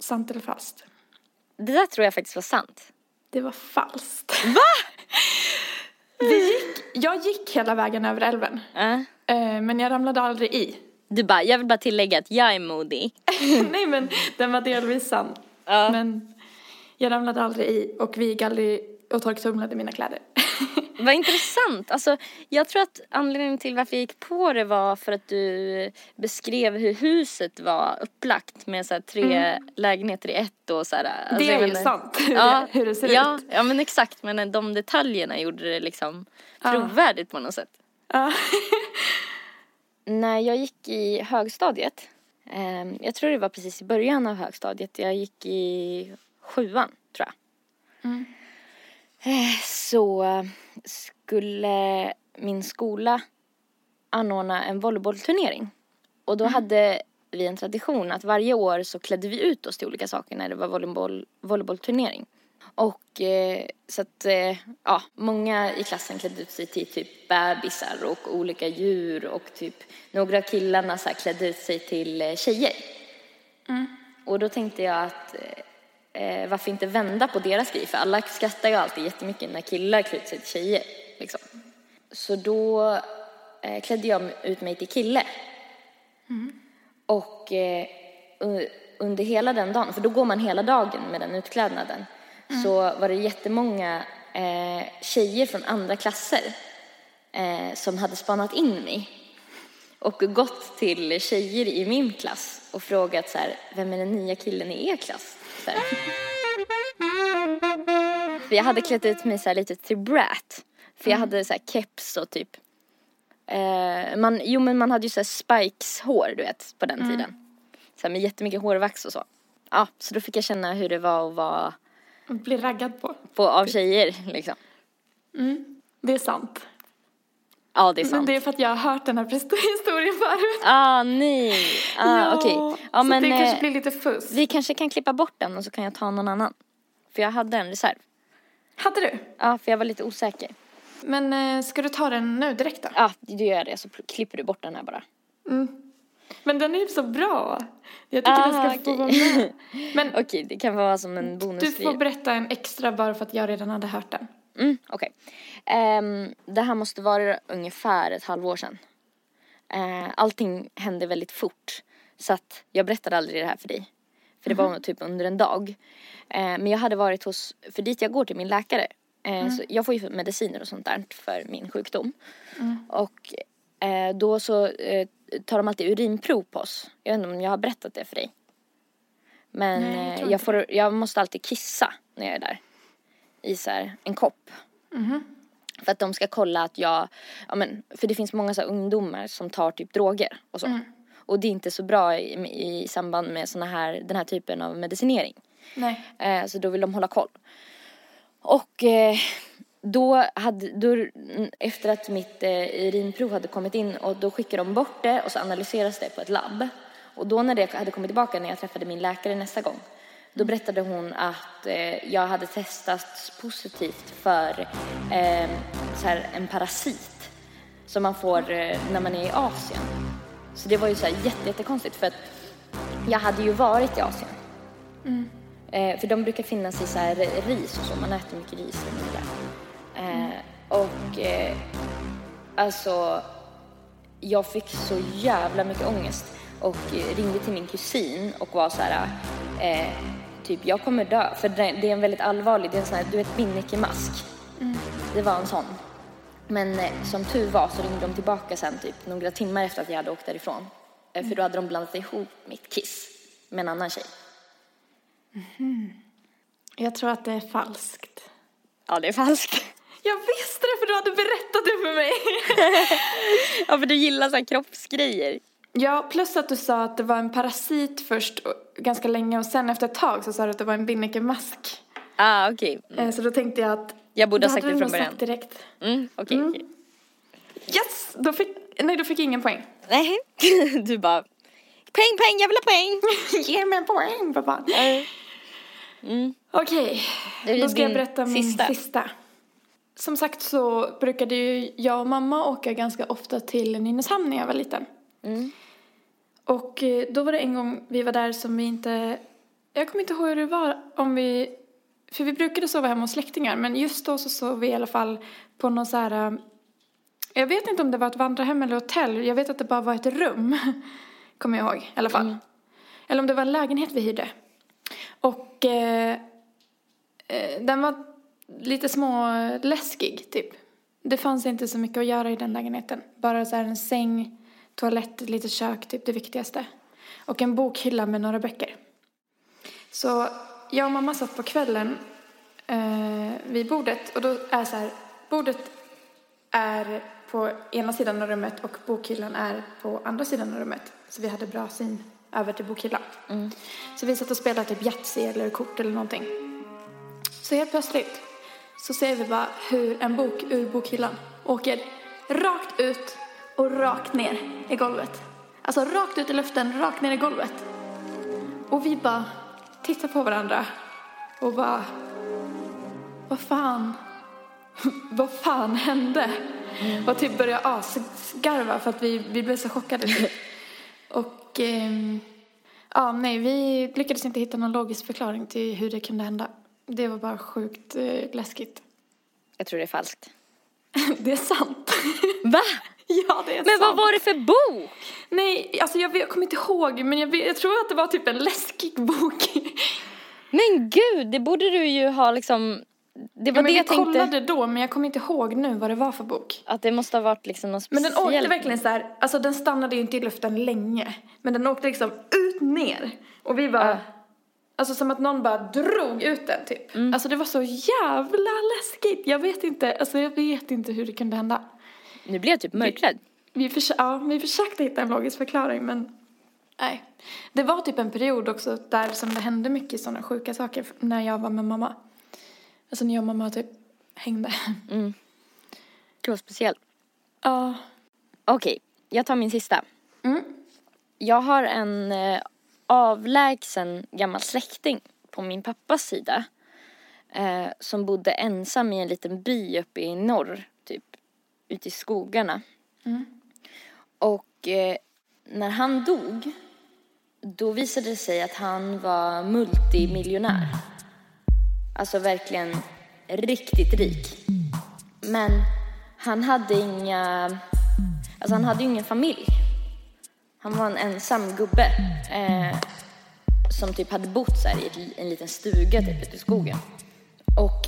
Sant eller falskt? Det där tror jag faktiskt var sant. Det var falskt. Va? Vi gick, jag gick hela vägen över älven. Eh, men jag ramlade aldrig i. Du bara, jag vill bara tillägga att jag är modig. Nej men den var delvis sann. Ja. Men jag ramlade aldrig i och vi gick aldrig och torktumlade mina kläder. Vad intressant. Alltså, jag tror att anledningen till varför jag gick på det var för att du beskrev hur huset var upplagt med så tre lägenheter i ett och så här. Alltså, det är ju menar- sant hur, Ja, det, hur det ser ja, ut. Ja, men exakt. Men de detaljerna gjorde det liksom trovärdigt på något sätt. Ja. När jag gick i högstadiet, ehm, jag tror det var precis i början av högstadiet, jag gick i sjuan tror jag. Eh, Så skulle min skola anordna en volleybollturnering. Och då hade vi en tradition att varje år så klädde vi ut oss till olika saker när det var volleyboll, volleybollturnering. Och eh, så att, eh, ja, många i klassen klädde ut sig till typ bebisar och olika djur och typ några av killarna så här klädde ut sig till eh, tjejer. Och då tänkte jag att eh, eh, varför inte vända på deras grej? För alla skrattar ju alltid jättemycket när killar klär ut sig till tjejer. Liksom. Så då eh, klädde jag ut mig till kille. Och eh, under hela den dagen, för då går man hela dagen med den utklädnaden, så var det jättemånga eh, tjejer från andra klasser eh, som hade spanat in mig och gått till tjejer i min klass och frågat så här, vem är den nya killen i er klass? Här. För jag hade klätt ut mig så lite till brat. För jag hade så här keps och typ eh, man, jo men man hade ju så spikes hår du vet på den tiden. Så här med jättemycket hårvax och så. Ja, så då fick jag känna hur det var att vara Bli raggad på. på, av tjejer liksom. Det är sant. Ja, det är Men sant. det är för att jag har hört den här historien förut. Ah, nej. Ah, okej. Ja, så men det kanske eh, blir lite fusk. vi kanske kan klippa bort den och så kan jag ta någon annan. För jag hade en reserv. Hade du? Ja, för jag var lite osäker. Men eh, ska du ta den nu direkt då? Ja, du gör det så klipper du bort den här bara. Men den är ju så bra. Jag tycker Ah, den ska få okej. vara med. Men Okej, det kan vara som en du bonusgrej. får berätta en extra bara för att jag redan hade hört den. Mm, okej. Ehm, det här måste vara ungefär ett halvår sedan. Uh, allting hände väldigt fort. Så att jag berättade aldrig det här för dig. För det var typ under en dag. Eh, men jag hade varit hos, för dit jag går till min läkare. eh, så jag får ju mediciner och sånt där för min sjukdom. Och eh, då så tar de alltid urinprov på oss. Jag vet inte om jag har berättat det för dig. Men Nej, jag jag, får, jag måste alltid kissa när jag är där. I så här, en kopp. För att de ska kolla att jag, ja men, för det finns många så ungdomar som tar typ droger och så. Och det är inte så bra i, i samband med såna här, den här typen av medicinering. Nej. Eh, så då vill de hålla koll. Och eh, då hade, då, efter att mitt eh, urinprov hade kommit in och då skickar de bort det och så analyseras det på ett labb. Och då när det hade kommit tillbaka när jag träffade min läkare nästa gång då berättade hon att eh, jag hade testats positivt för eh, så här, en parasit som man får eh, när man är i Asien. Så det var ju så här jätte, jättekonstigt för att jag hade ju varit i Asien. Eh, för de brukar finnas i så här ris och så, man äter mycket ris och mycket där. Eh, och eh, alltså, jag fick så jävla mycket ångest och ringde till min kusin och var så här, eh, typ jag kommer dö. För det, är en väldigt allvarlig, det är en sån här, du vet binnikemask. Det var en sån. Men eh, som tur var så ringde de tillbaka sen typ några timmar efter att jag hade åkt därifrån. Eh, för då hade de blandat ihop mitt kiss med en annan tjej. Jag tror att det är falskt. Ja, det är falskt. Jag visste det för du hade berättat det för mig. Ja för du gillar så här kroppsgrejer. Ja, plus att du sa att det var en parasit först och, ganska länge och sen efter ett tag så sa du att det var en binnikemask. Ah okej. Eh, Så då tänkte jag att Jag borde ha sagt det du från början. sagt direkt. Mm, okej. Mm. okej. Yes! Då fick, nej, då fick jag ingen poäng. Nej, du bara Poäng, poäng, jag vill ha poäng! Ge mig en poäng, pappa. Mm. Okej, är då ska jag berätta min sista. sista. Som sagt så brukade ju jag och mamma åka ganska ofta till Nynäshamn när jag var liten. Mm. Och eh, då var det en gång vi var där som vi inte... Jag kommer inte ihåg hur det var om vi... För vi brukade sova hemma hos släktingar men just då så sov vi i alla fall på någon så här... eh, Jag vet inte om det var ett vandrarhem eller hotell. Jag vet att det bara var ett rum. Kommer jag ihåg i alla fall. Eller om det var en lägenhet vi hyrde. Och eh, eh, den var lite små läskig typ. Det fanns inte så mycket att göra i den lägenheten. Bara så här en säng, toalett, ett litet kök, typ det viktigaste. Och en bokhylla med några böcker. Så jag och mamma satt på kvällen eh, vid bordet och då är så här, bordet är på ena sidan av rummet och bokhyllan är på andra sidan av rummet. Så vi hade bra syn över till bokhyllan. Så vi satt och spelade typ Yatzy eller kort eller någonting. Så helt plötsligt så ser vi bara hur en bok ur bokhyllan åker rakt ut och rakt ner i golvet. Alltså rakt ut i luften, rakt ner i golvet. Och vi bara tittar på varandra och bara, vad fan, vad fan hände? Och typ började asgarva för att vi, vi blev så chockade. Typ. Och ehm, ja, nej, vi lyckades inte hitta någon logisk förklaring till hur det kunde hända. Det var bara sjukt eh, läskigt. Jag tror det är falskt. Det är sant. Va? ja, det är Men sant. vad var det för bok? Nej, alltså jag, jag kommer inte ihåg, men jag, jag tror att det var typ en läskig bok. Men gud, det borde du ju ha liksom Det var Ja, men det jag tänkte. kollade då, men jag kommer inte ihåg nu vad det var för bok. Att det måste ha varit liksom någon Men speciell. den åkte verkligen så här, alltså den stannade ju inte i luften länge. Men den åkte liksom ut ner. Och vi bara, Ja. alltså som att någon bara drog ut den typ. Mm. Alltså det var så jävla läskigt. Jag vet inte, alltså jag vet inte hur det kunde hända. Nu blir jag typ mörkrädd. Vi, förs- ja, vi försökte hitta en logisk förklaring men nej. Det var typ en period också där som det hände mycket sådana sjuka saker när jag var med mamma. Alltså när jag och mamma typ hängde. Det var speciellt. Ja. Okej, jag tar min sista. Mm. Jag har en eh, avlägsen gammal släkting på min pappas sida. Eh, som bodde ensam i en liten by uppe i norr, ute i skogarna. Och eh, när han dog, då visade det sig att han var multimiljonär. Alltså verkligen riktigt rik. Men han hade inga, alltså han hade ju ingen familj. Han var en ensam gubbe eh, som typ hade bott så i ett, en liten stuga typ ute i skogen. Och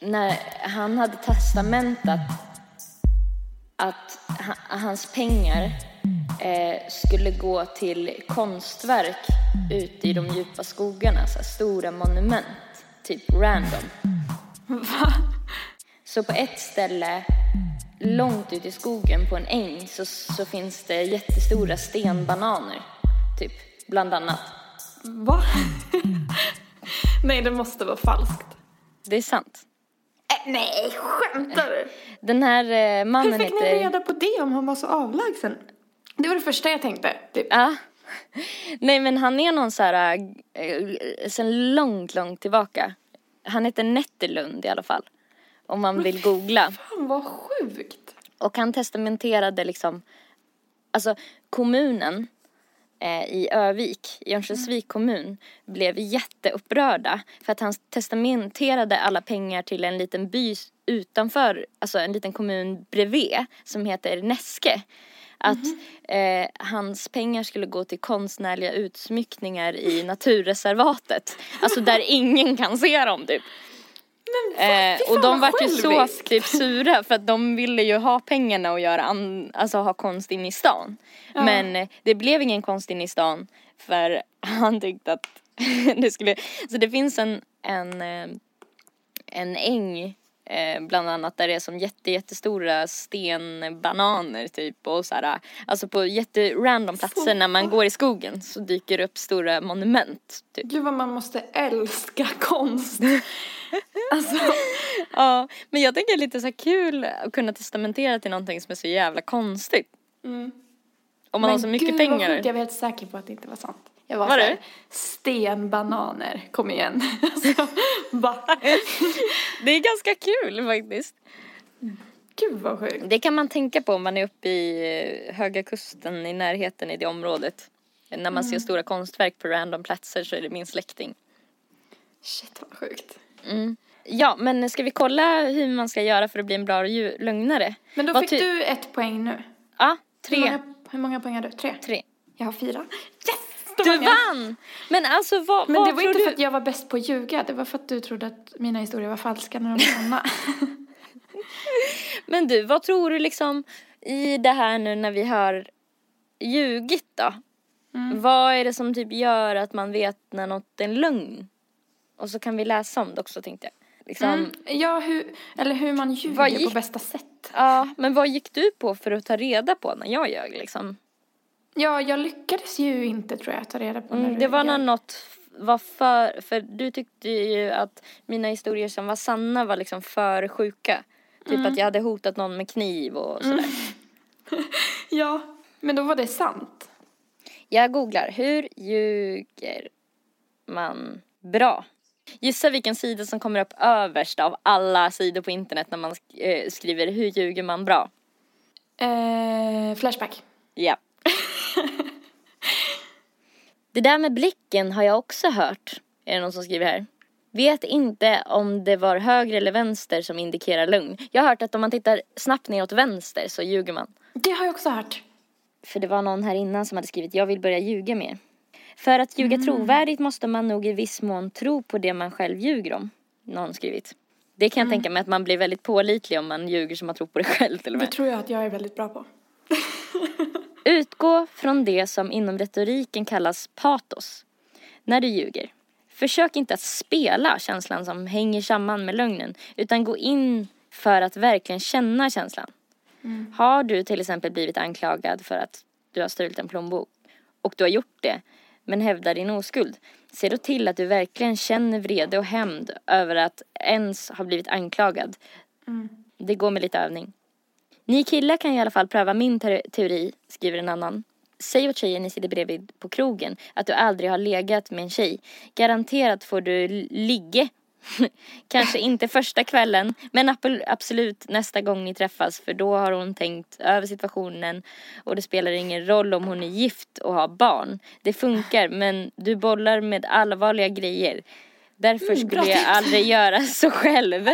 när han hade testamentat att ha, hans pengar eh, skulle gå till konstverk ute i de djupa skogarna, så stora monument, typ random. Så på ett ställe långt ut i skogen på en äng så, så finns det jättestora stenbananer, typ, bland annat. Va? nej, det måste vara falskt. Det är sant. Äh, nej, skämtar du? Den här eh, Hur mannen fick ni heter... reda på det om han var så avlägsen? Det var det första jag tänkte. Typ. Ja. Nej men han är någon så här, eh, sen långt, långt tillbaka. Han heter Netterlund i alla fall. Om man vill googla. Fan vad sjukt. Och han testamenterade liksom, alltså kommunen i Övik, i Örnsköldsvik kommun, blev jätteupprörda för att han testamenterade alla pengar till en liten by utanför, alltså en liten kommun bredvid som heter Näske. Att eh, hans pengar skulle gå till konstnärliga utsmyckningar i naturreservatet. Alltså där ingen kan se dem typ. Eh, Fy och de vart ju så typ sura för att de ville ju ha pengarna och göra an- alltså ha konst in i stan. Men eh, det blev ingen konst in i stan för han tyckte att det skulle, så det finns en, en, eh, en äng Eh, bland annat där det är som jätte, jättestora stenbananer typ och så här, alltså på jätterandom platser när man går i skogen så dyker det upp stora monument. Typ. Gud vad man måste älska konst. alltså, Ja, men jag tänker lite så kul att kunna testamentera till någonting som är så jävla konstigt. mm. Om man har Men så mycket gud, vad pengar. sjukt, jag var helt säker på att det inte var sant. Jag var, Var så du? här, stenbananer, kom igen. alltså? Det är ganska kul faktiskt. Gud vad sjukt. Det kan man tänka på om man är uppe i eh, Höga Kusten i närheten i det området. När man ser stora konstverk på random platser så är det min släkting. Shit vad sjukt. Mm. Ja, men ska vi kolla hur man ska göra för att bli en bra lögnare? Men då Vad fick du ett poäng nu. Ja, Hur tre. många, hur många poäng har du? Tre? Tre. Jag har fyra. Yes! Du jag. vann! Men alltså vad, Men vad det var inte du? för att jag var bäst på att ljuga. Det var för att du trodde att mina historier var falska när de var sanna. Men du, vad tror du liksom i det här nu när vi har ljugit då? Mm. Vad är det som typ gör att man vet när något är en lögn? Och så kan vi läsa om det också tänkte jag. Liksom, Mm. Ja, hur, eller hur man ljuger gick- på bästa sätt. Ja, men vad gick du på för att ta reda på när jag ljög liksom? Ja, jag lyckades ju inte tror jag ta reda på Mm, det var när något var för, för du tyckte ju att mina historier som var sanna var liksom för sjuka. Typ Mm. att jag hade hotat någon med kniv och sådär. Ja, men då var det sant. Jag googlar, hur ljuger man bra? Gissa vilken sida som kommer upp överst av alla sidor på internet när man eh, skriver hur ljuger man bra? Eh, flashback. Ja. det där med blicken har jag också hört, är det någon som skriver här. Vet inte om det var höger eller vänster som indikerar lögn. Jag har hört att om man tittar snabbt ner åt vänster så ljuger man. Det har jag också hört. För det var någon här innan som hade skrivit jag vill börja ljuga mer. För att ljuga trovärdigt måste man nog i viss mån tro på det man själv ljuger om. Någon skrivit. Det kan jag tänka mig att man blir väldigt pålitlig om man ljuger som man tror på det själv till och Det med. tror jag att jag är väldigt bra på. Utgå från det som inom retoriken kallas patos. När du ljuger. Försök inte att spela känslan som hänger samman med lögnen utan gå in för att verkligen känna känslan. Har du till exempel blivit anklagad för att du har stulit en plånbok och du har gjort det men hävdar din oskuld. Se då till att du verkligen känner vrede och hämnd över att ens ha blivit anklagad. Det går med lite övning. Ni killar kan i alla fall pröva min te- teori, skriver en annan. Säg åt tjejen ni sitter bredvid på krogen att du aldrig har legat med en tjej. Garanterat får du ligge. Kanske inte första kvällen, men absolut nästa gång ni träffas för då har hon tänkt över situationen och det spelar ingen roll om hon är gift och har barn. Det funkar, men du bollar med allvarliga grejer. Därför Mm, skulle jag tips. aldrig göra så själv.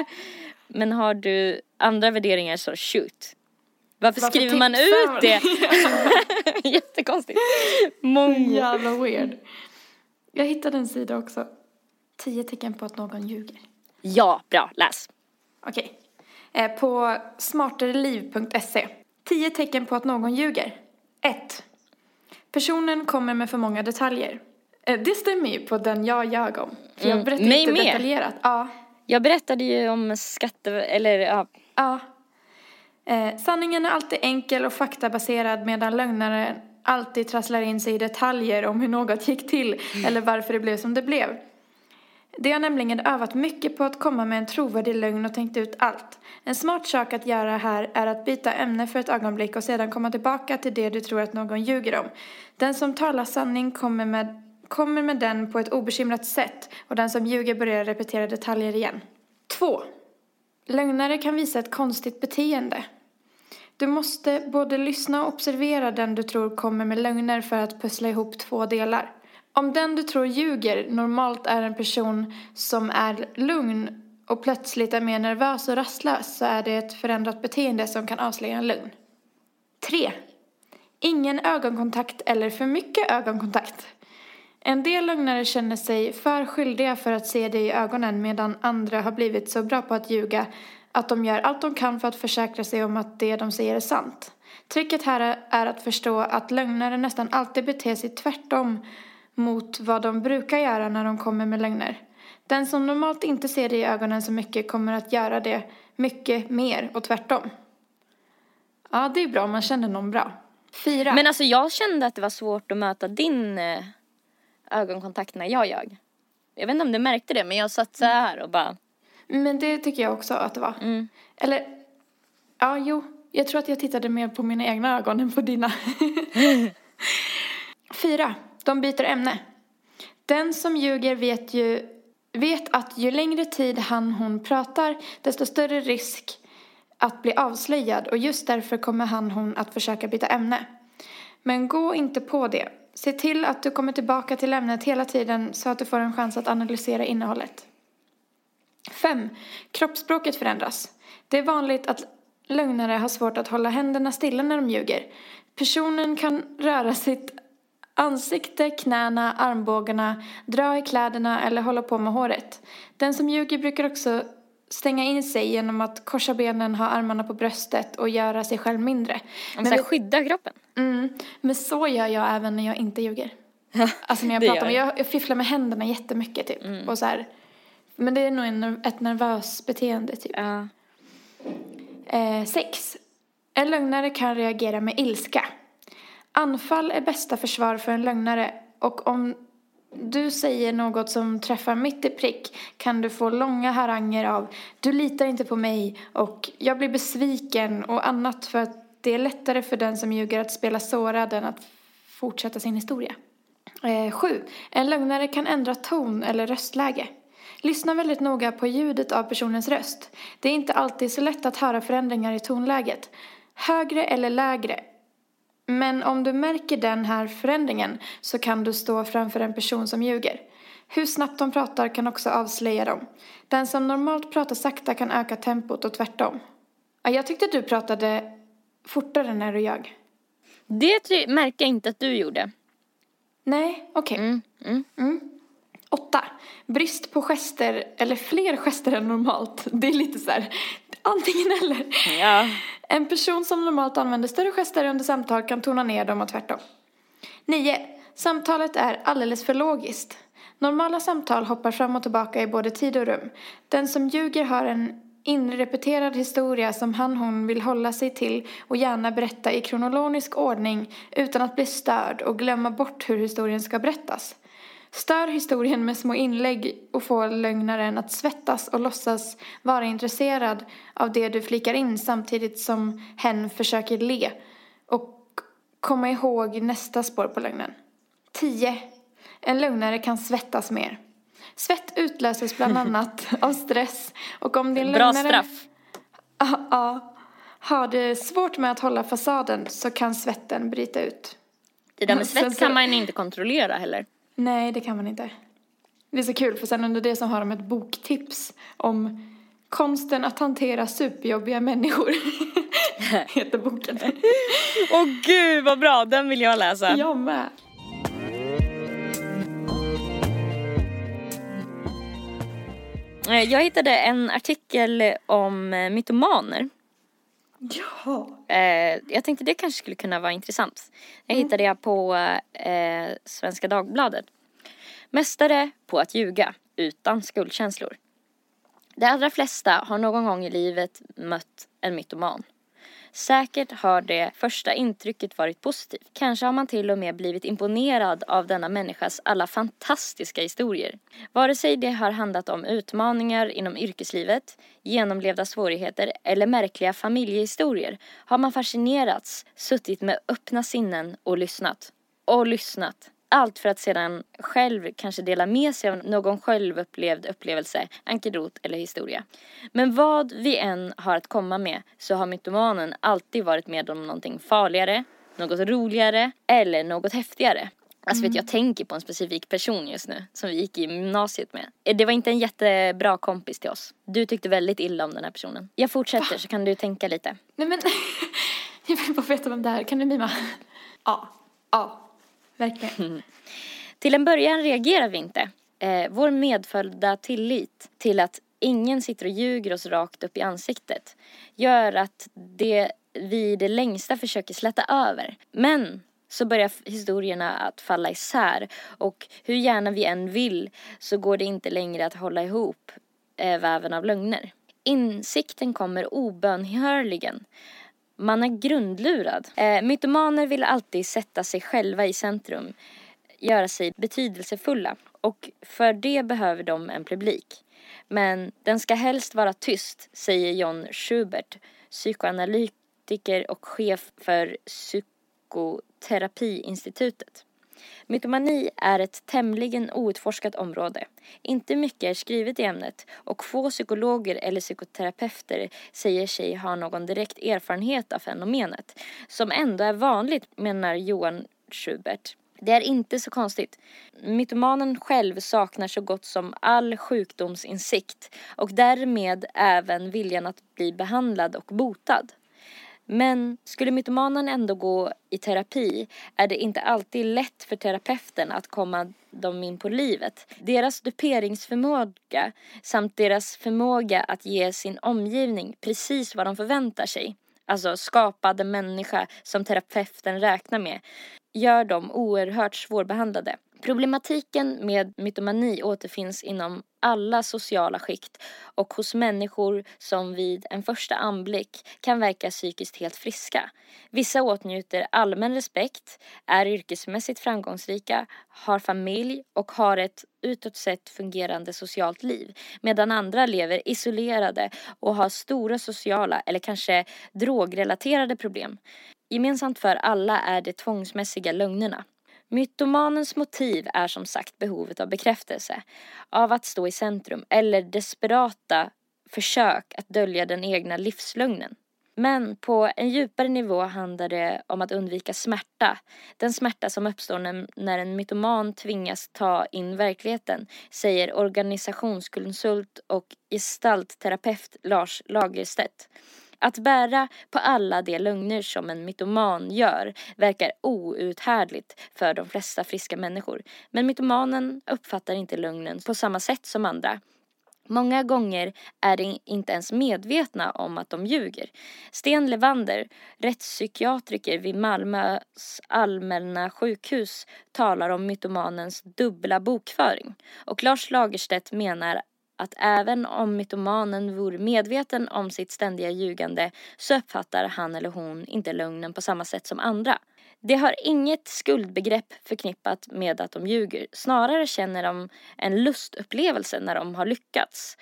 Men har du andra värderingar så shoot. Varför, Varför skriver man ut det? Jättekonstigt. Mongo. Jävla weird. Jag hittade en sida också. Tio tecken på att någon ljuger. Ja, bra. Läs. Okej. Eh, på smartereliv.se. Tio tecken på att någon ljuger. 1. Personen kommer med för många detaljer. Eh, det stämmer ju på den jag ljög om. För jag Mm, berättar mig inte detaljerat. Ja. Jag berättade ju om skatte... Eller ja. Ja. Eh, sanningen är alltid enkel och faktabaserad medan lögnaren alltid trasslar in sig i detaljer om hur något gick till eller varför det blev som det blev. De har nämligen övat mycket på att komma med en trovärdig lögn och tänkt ut allt. En smart sak att göra här är att byta ämne för ett ögonblick och sedan komma tillbaka till det du tror att någon ljuger om. Den som talar sanning kommer med, kommer med den på ett obekymrat sätt och den som ljuger börjar repetera detaljer igen. 2. Lögnare kan visa ett konstigt beteende. Du måste både lyssna och observera den du tror kommer med lögner för att pussla ihop två delar. Om den du tror ljuger normalt är en person som är lugn och plötsligt är mer nervös och rastlös så är det ett förändrat beteende som kan avslöja en lögn. 3. Ingen ögonkontakt eller för mycket ögonkontakt. En del lögnare känner sig för skyldiga för att se det i ögonen medan andra har blivit så bra på att ljuga att de gör allt de kan för att försäkra sig om att det de säger är sant. Tricket här är att förstå att lögnare nästan alltid beter sig tvärtom mot vad de brukar göra när de kommer med lögner. Den som normalt inte ser det i ögonen så mycket kommer att göra det mycket mer och tvärtom. Ja, det är bra om man känner någon bra. Fyra. Men alltså jag kände att det var svårt att möta din eh, ögonkontakt när jag ljög. Jag vet inte om du märkte det men jag satt så här och bara Men det tycker jag också att det var. mm. Eller, ja, jo. Jag tror att jag tittade mer på mina egna ögon än på dina. Fyra. De byter ämne. Den som ljuger vet ju vet att ju längre tid han hon pratar desto större risk att bli avslöjad och just därför kommer han hon att försöka byta ämne. Men gå inte på det. Se till att du kommer tillbaka till ämnet hela tiden så att du får en chans att analysera innehållet. 5. Kroppsspråket förändras. Det är vanligt att lögnare har svårt att hålla händerna stilla när de ljuger. Personen kan röra sitt ansikte, knäna, armbågarna, dra i kläderna eller hålla på med håret. Den som ljuger brukar också stänga in sig genom att korsa benen, ha armarna på bröstet och göra sig själv mindre. Så här, skydda kroppen. Mm, men så gör jag även när jag inte ljuger. Alltså när jag pratar med, jag, jag fifflar med händerna jättemycket typ. Och så här, men det är nog en, ett nervöst beteende typ. Ja. Eh, sex. En lögnare kan reagera med ilska. Anfall är bästa försvar för en lögnare och om du säger något som träffar mitt i prick kan du få långa haranger av du litar inte på mig och jag blir besviken och annat för att det är lättare för den som ljuger att spela sårad än att fortsätta sin historia. Eh, sju. En lögnare kan ändra ton eller röstläge. Lyssna väldigt noga på ljudet av personens röst. Det är inte alltid så lätt att höra förändringar i tonläget. Högre eller lägre. Men om du märker den här förändringen så kan du stå framför en person som ljuger. Hur snabbt de pratar kan också avslöja dem. Den som normalt pratar sakta kan öka tempot och tvärtom. Jag tyckte du pratade fortare när du ljög. Det märker jag inte att du gjorde. Nej, okej. Mm. Mm. Åtta. Brist på gester, eller fler gester än normalt. Det är lite så här, antingen eller. Ja. En person som normalt använder större gester under samtal kan tona ner dem och tvärtom. 9. Samtalet är alldeles för logiskt. Normala samtal hoppar fram och tillbaka i både tid och rum. Den som ljuger har en inrepeterad historia som han hon vill hålla sig till och gärna berätta i kronologisk ordning utan att bli störd och glömma bort hur historien ska berättas. Stör historien med små inlägg och få lögnaren att svettas och låtsas vara intresserad av det du flikar in samtidigt som hen försöker le och komma ihåg nästa spår på lögnen. 10. En lögnare kan svettas mer. Svett utlöses bland annat av stress och om din Bra lögnare... straff. Ja, ja. Har det svårt med att hålla fasaden så kan svetten bryta ut. Det där med svett kan man inte kontrollera heller. Nej, det kan man inte. Det är så kul för sen under det så har de ett boktips om konsten att hantera superjobbiga människor. Heter boken. Åh gud vad bra, den vill jag läsa. Jag med. Jag hittade en artikel om eh, mytomaner. Ja. Eh, jag tänkte det kanske skulle kunna vara intressant. Det hittade jag på eh, Svenska Dagbladet. Mästare på att ljuga utan skuldkänslor. De allra flesta har någon gång i livet mött en mytoman. Säkert har det första intrycket varit positivt. Kanske har man till och med blivit imponerad av denna människas alla fantastiska historier. Vare sig det har handlat om utmaningar inom yrkeslivet, genomlevda svårigheter eller märkliga familjehistorier har man fascinerats, suttit med öppna sinnen och lyssnat. Och lyssnat. Allt för att sedan själv kanske dela med sig av någon självupplevd upplevelse, ankedot eller historia. Men vad vi än har att komma med så har mytomanen alltid varit med om någonting farligare, något roligare eller något häftigare. Alltså vet jag tänker på en specifik person just nu som vi gick i gymnasiet med. Eh, Det var inte en jättebra kompis till oss. Du tyckte väldigt illa om den här personen. Jag fortsätter så kan du tänka lite. Nej men, jag vill bara veta vem det är. Kan du mima? Ja. Ja. Verkligen. Mm. Till en början reagerar vi inte. Eh, vår medföljda tillit till att ingen sitter och ljuger oss rakt upp i ansiktet gör att det vi i det längsta försöker släta över. Men så börjar historierna att falla isär och hur gärna vi än vill så går det inte längre att hålla ihop eh, väven av lögner. Insikten kommer obönhörligen. Man är grundlurad. Eh, mytomaner vill alltid sätta sig själva i centrum, göra sig betydelsefulla och för det behöver de en publik. Men den ska helst vara tyst, säger John Schubert, psykoanalytiker och chef för Psykoterapiinstitutet. Mytomani är ett tämligen outforskat område. Inte mycket är skrivet i ämnet och få psykologer eller psykoterapeuter säger sig ha någon direkt erfarenhet av fenomenet, som ändå är vanligt, menar Johan Schubert. Det är inte så konstigt. Mytomanen själv saknar så gott som all sjukdomsinsikt och därmed även viljan att bli behandlad och botad. Men skulle mytomanen ändå gå i terapi är det inte alltid lätt för terapeuten att komma dem in på livet. Deras duperingsförmåga samt deras förmåga att ge sin omgivning precis vad de förväntar sig alltså skapade människa som terapeuten räknar med, gör dem oerhört svårbehandlade. Problematiken med mytomani återfinns inom alla sociala skikt och hos människor som vid en första anblick kan verka psykiskt helt friska. Vissa åtnjuter allmän respekt, är yrkesmässigt framgångsrika, har familj och har ett utåt sett fungerande socialt liv medan andra lever isolerade och har stora sociala eller kanske drogrelaterade problem. Gemensamt för alla är de tvångsmässiga lögnerna. Mytomanens motiv är som sagt behovet av bekräftelse, av att stå i centrum eller desperata försök att dölja den egna livslögnen. Men på en djupare nivå handlar det om att undvika smärta. Den smärta som uppstår när, en mytoman tvingas ta in verkligheten, säger organisationskonsult och gestaltterapeut Lars Lagerstedt. Att bära på alla de lögner som en mytoman gör verkar outhärdligt för de flesta friska människor. Men mytomanen uppfattar inte lögnen på samma sätt som andra. Många gånger är de inte ens medvetna om att de ljuger. Sten Levander, rättspsykiatriker vid Malmös allmänna sjukhus, talar om mytomanens dubbla bokföring. Och Lars Lagerstedt menar att även om mytomanen vore medveten om sitt ständiga ljugande så uppfattar han eller hon inte lögnen på samma sätt som andra. De har inget skuldbegrepp förknippat med att de ljuger. Snarare känner de en lustupplevelse när de har lyckats.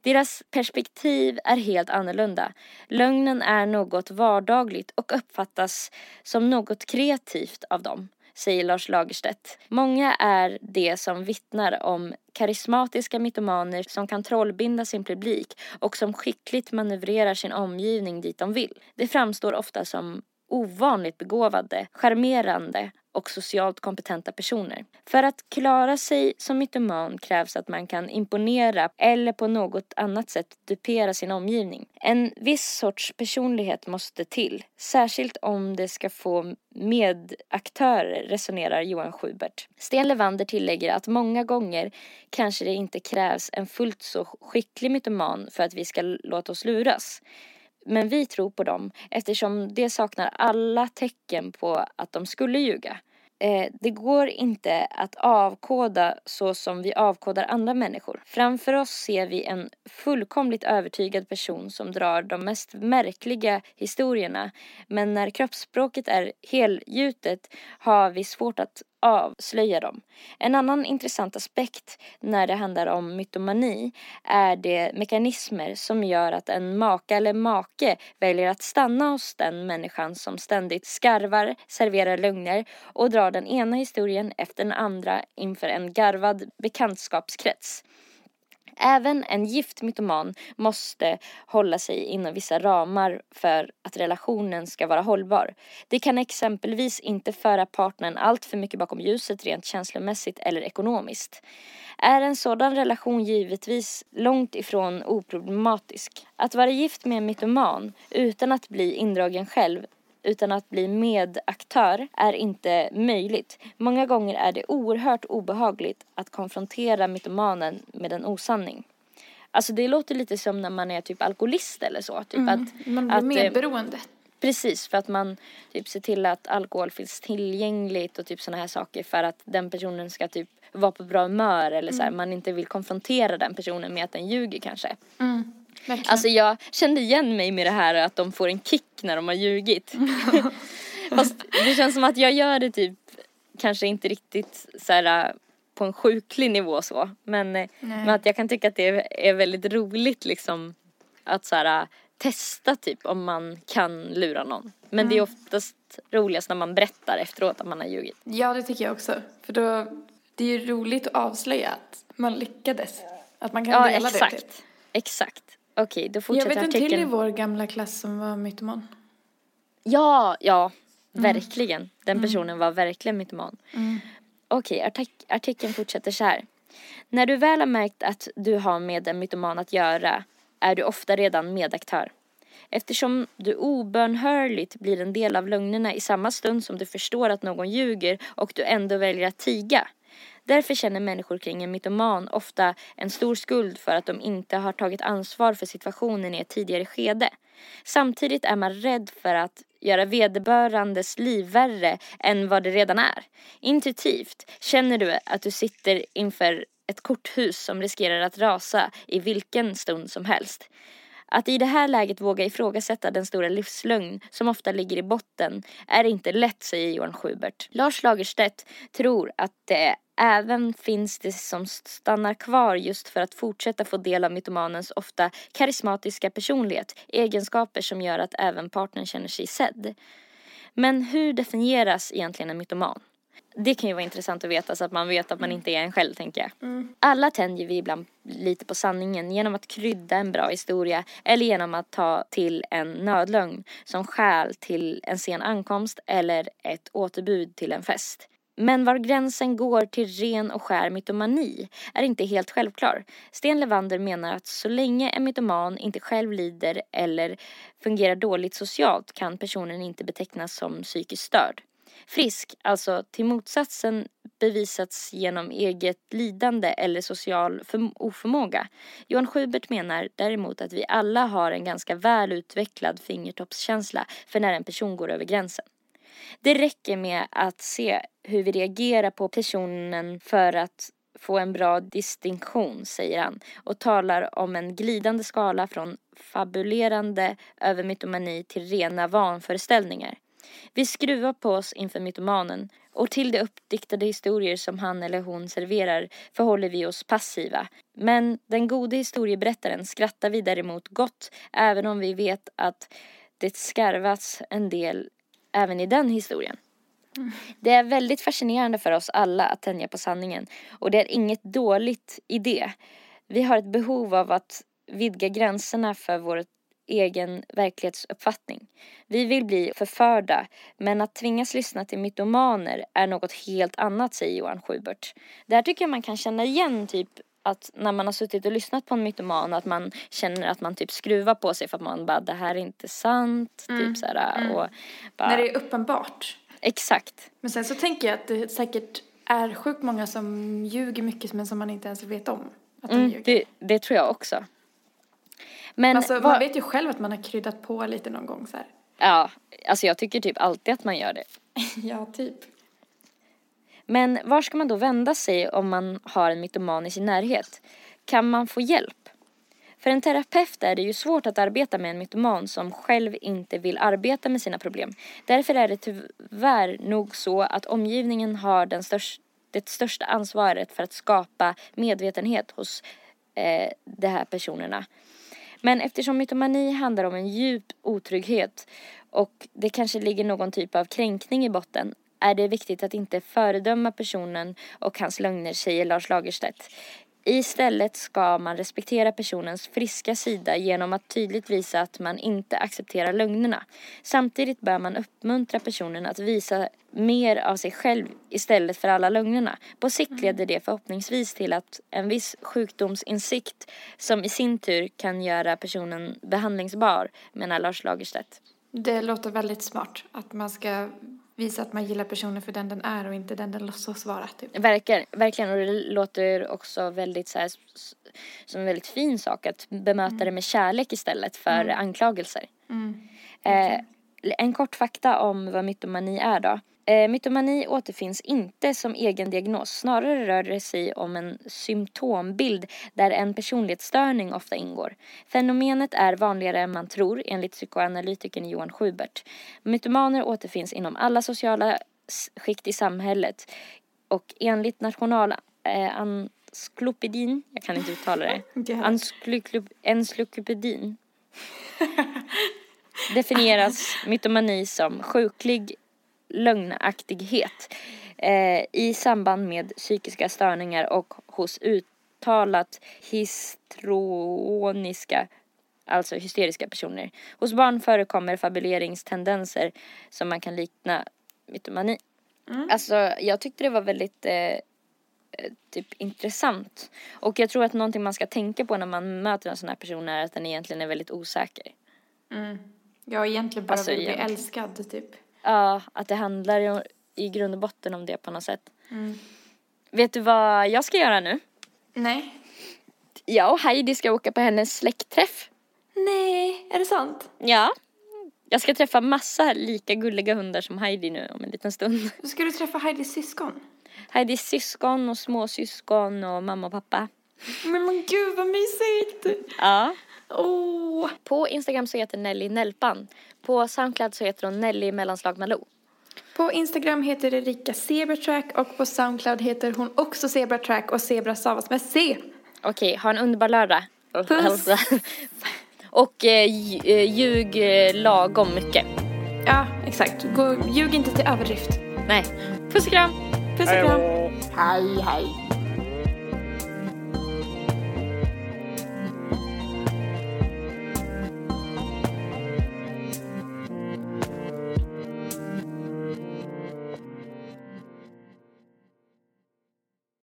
Deras perspektiv är helt annorlunda. Lögnen är något vardagligt och uppfattas som något kreativt av dem säger Lars Lagerstedt. Många är de som vittnar om karismatiska mytomaner som kan trollbinda sin publik och som skickligt manövrerar sin omgivning dit de vill. Det framstår ofta som ovanligt begåvade, charmerande och socialt kompetenta personer. För att klara sig som mytoman krävs att man kan imponera eller på något annat sätt dupera sin omgivning. En viss sorts personlighet måste till, särskilt om det ska få medaktörer, resonerar Johan Schubert. Sten Levander tillägger att många gånger kanske det inte krävs en fullt så skicklig mytoman för att vi ska låta oss luras. Men vi tror på dem eftersom de saknar alla tecken på att de skulle ljuga. Eh, det går inte att avkoda så som vi avkodar andra människor. Framför oss ser vi en fullkomligt övertygad person som drar de mest märkliga historierna. Men när kroppsspråket är helgjutet har vi svårt att avslöja dem. En annan intressant aspekt när det handlar om mytomani är de mekanismer som gör att en maka eller make väljer att stanna hos den människan som ständigt skarvar, serverar lögner och drar den ena historien efter den andra inför en garvad bekantskapskrets. Även en gift mytoman måste hålla sig inom vissa ramar för att relationen ska vara hållbar. Det kan exempelvis inte föra partnern allt för mycket bakom ljuset rent känslomässigt eller ekonomiskt. Är en sådan relation givetvis långt ifrån oproblematisk. Att vara gift med en mytoman utan att bli indragen själv utan att bli medaktör är inte möjligt. Många gånger är det oerhört obehagligt att konfrontera mytomanen med en osanning. Alltså det låter lite som när man är typ alkoholist eller så. Typ mm. att, man blir att, medberoende. Precis, för att man typ ser till att alkohol finns tillgängligt och typ sådana här saker för att den personen ska typ vara på bra humör eller så här, man inte vill konfrontera den personen med att den ljuger kanske. Mm. Verkligen. Alltså jag kände igen mig med det här att de får en kick när de har ljugit. Fast det känns som att jag gör det typ kanske inte riktigt så här på en sjuklig nivå så. Men, eh, men att jag kan tycka att det är, är väldigt roligt liksom att så här testa typ om man kan lura någon. Men det är oftast roligast när man berättar efteråt att man har ljugit. Ja, det tycker jag också. För då, det är ju roligt att avslöja att man lyckades. Att man kan Ja, dela exakt. det. Typ. Exakt. Okej, då Jag fortsätter vet en till i artikeln. vår gamla klass som var mytoman. Ja, ja, Mm. verkligen. Den personen var verkligen mytoman. Okej, artik- artikeln fortsätter så här. När du väl har märkt att du har med en mytoman att göra är du ofta redan medaktör. Eftersom du obönhörligt blir en del av lögnerna i samma stund som du förstår att någon ljuger och du ändå väljer att tiga. Därför känner människor kring en mytoman ofta en stor skuld för att de inte har tagit ansvar för situationen i ett tidigare skede. Samtidigt är man rädd för att göra vederbörandes liv värre än vad det redan är. Intuitivt känner du att du sitter inför ett korthus som riskerar att rasa i vilken stund som helst. Att i det här läget våga ifrågasätta den stora livslögn som ofta ligger i botten är inte lätt, säger Johan Schubert. Lars Lagerstedt tror att det även finns det som stannar kvar just för att fortsätta få del av mytomanens ofta karismatiska personlighet, egenskaper som gör att även partnern känner sig sedd. Men hur definieras egentligen en mytoman? Det kan ju vara intressant att veta så att man vet att man inte är en själv tänker jag. Alla tänjer vi ibland lite på sanningen genom att krydda en bra historia eller genom att ta till en nödlögn som skäl till en sen ankomst eller ett återbud till en fest. Men var gränsen går till ren och skär mytomani är inte helt självklar. Sten Levander menar att så länge en mytoman inte själv lider eller fungerar dåligt socialt kan personen inte betecknas som psykiskt störd. Frisk, alltså till motsatsen bevisats genom eget lidande eller social oförmåga. Johan Schubert menar däremot att vi alla har en ganska väl utvecklad fingertoppskänsla för när en person går över gränsen. Det räcker med att se hur vi reagerar på personen för att få en bra distinktion, säger han och talar om en glidande skala från fabulerande över mytomani till rena vanföreställningar. Vi skruvar på oss inför mytomanen och till de uppdiktade historier som han eller hon serverar förhåller vi oss passiva. Men den gode historieberättaren skrattar vi däremot gott även om vi vet att det skarvats en del även i den historien. Det är väldigt fascinerande för oss alla att tänja på sanningen och det är inget dåligt i det. Vi har ett behov av att vidga gränserna för vår egen verklighetsuppfattning. Vi vill bli förförda, men att tvingas lyssna till mytomaner är något helt annat, säger Johan Schubert. Det här tycker jag man kan känna igen, typ att när man har suttit och lyssnat på en mytoman att man känner att man typ skruvar på sig för att man bara det här är inte sant, typ så här, och bara, När det är uppenbart. exakt. Men sen så tänker jag att det säkert är sjukt många som ljuger mycket men som man inte ens vet om att de Mm, ljuger. det, det tror jag också. Men Alltså, vad- man vet ju själv att man har kryddat på lite någon gång så här. ja, alltså jag tycker typ alltid att man gör det. Ja, typ. Men var ska man då vända sig om man har en mytoman i sin närhet? Kan man få hjälp? För en terapeut är det ju svårt att arbeta med en mytoman som själv inte vill arbeta med sina problem. Därför är det tyvärr nog så att omgivningen har den störst, det största ansvaret för att skapa medvetenhet hos eh, de här personerna. Men eftersom mytomani handlar om en djup otrygghet och det kanske ligger någon typ av kränkning i botten är det viktigt att inte föredöma personen och hans lögner, säger Lars Lagerstedt. Istället ska man respektera personens friska sida genom att tydligt visa att man inte accepterar lögnerna. Samtidigt bör man uppmuntra personen att visa mer av sig själv istället för alla lögnerna. På sikt leder det förhoppningsvis till att en viss sjukdomsinsikt som i sin tur kan göra personen behandlingsbar, menar Lars Lagerstedt. Det låter väldigt smart att man ska visa att man gillar personen för den den är och inte den den låtsas vara. Typ. Verkar, verkligen, och det låter också väldigt så här, som en väldigt fin sak att bemöta det med kärlek istället för anklagelser. Mm. Eh, en kort fakta om vad mytomani är då. Eh, mytomani återfinns inte som egen diagnos, snarare rör det sig om en symptombild där en personlighetsstörning ofta ingår. Fenomenet är vanligare än man tror enligt psykoanalytikern Johan Schubert. Mytomaner återfinns inom alla sociala skikt i samhället. Och enligt national eh, jag kan inte uttala det, encyklopedin. Definieras mytomani som sjuklig lögnaktighet eh, i samband med psykiska störningar och hos uttalat histroniska alltså hysteriska personer. Hos barn förekommer fabuleringstendenser som man kan likna mytomani. Mm. Alltså jag tyckte det var väldigt eh, typ intressant. Och jag tror att någonting man ska tänka på när man möter en sån här person är att den egentligen är väldigt osäker. Mm. Ja, egentligen bara alltså, vill bli älskad typ. Ja, att det handlar i grund och botten om det på något sätt. Mm. Vet du vad jag ska göra nu? Nej. Jag och Heidi ska åka på hennes släktträff. Nej, är det sant? Ja. Jag ska träffa massa lika gulliga hundar som Heidi nu om en liten stund. Ska du träffa Heidis syskon? Heidis syskon och småsyskon och mamma och pappa. Men, men gud vad mysigt! Ja. Oh. På Instagram så heter Nelly Nelpan. På Soundcloud så heter hon Nelly mellanslag Malou. På Instagram heter Erika Zebratrack och på Soundcloud heter hon också Zebratrack och Zebra stavas med C. Okej, ha en underbar lördag. Puss. och eh, eh, ljug eh, lagom mycket. Ja, exakt. Gå, ljug inte till överdrift. Nej. Puss och kram. Puss och kram. Hej, hej.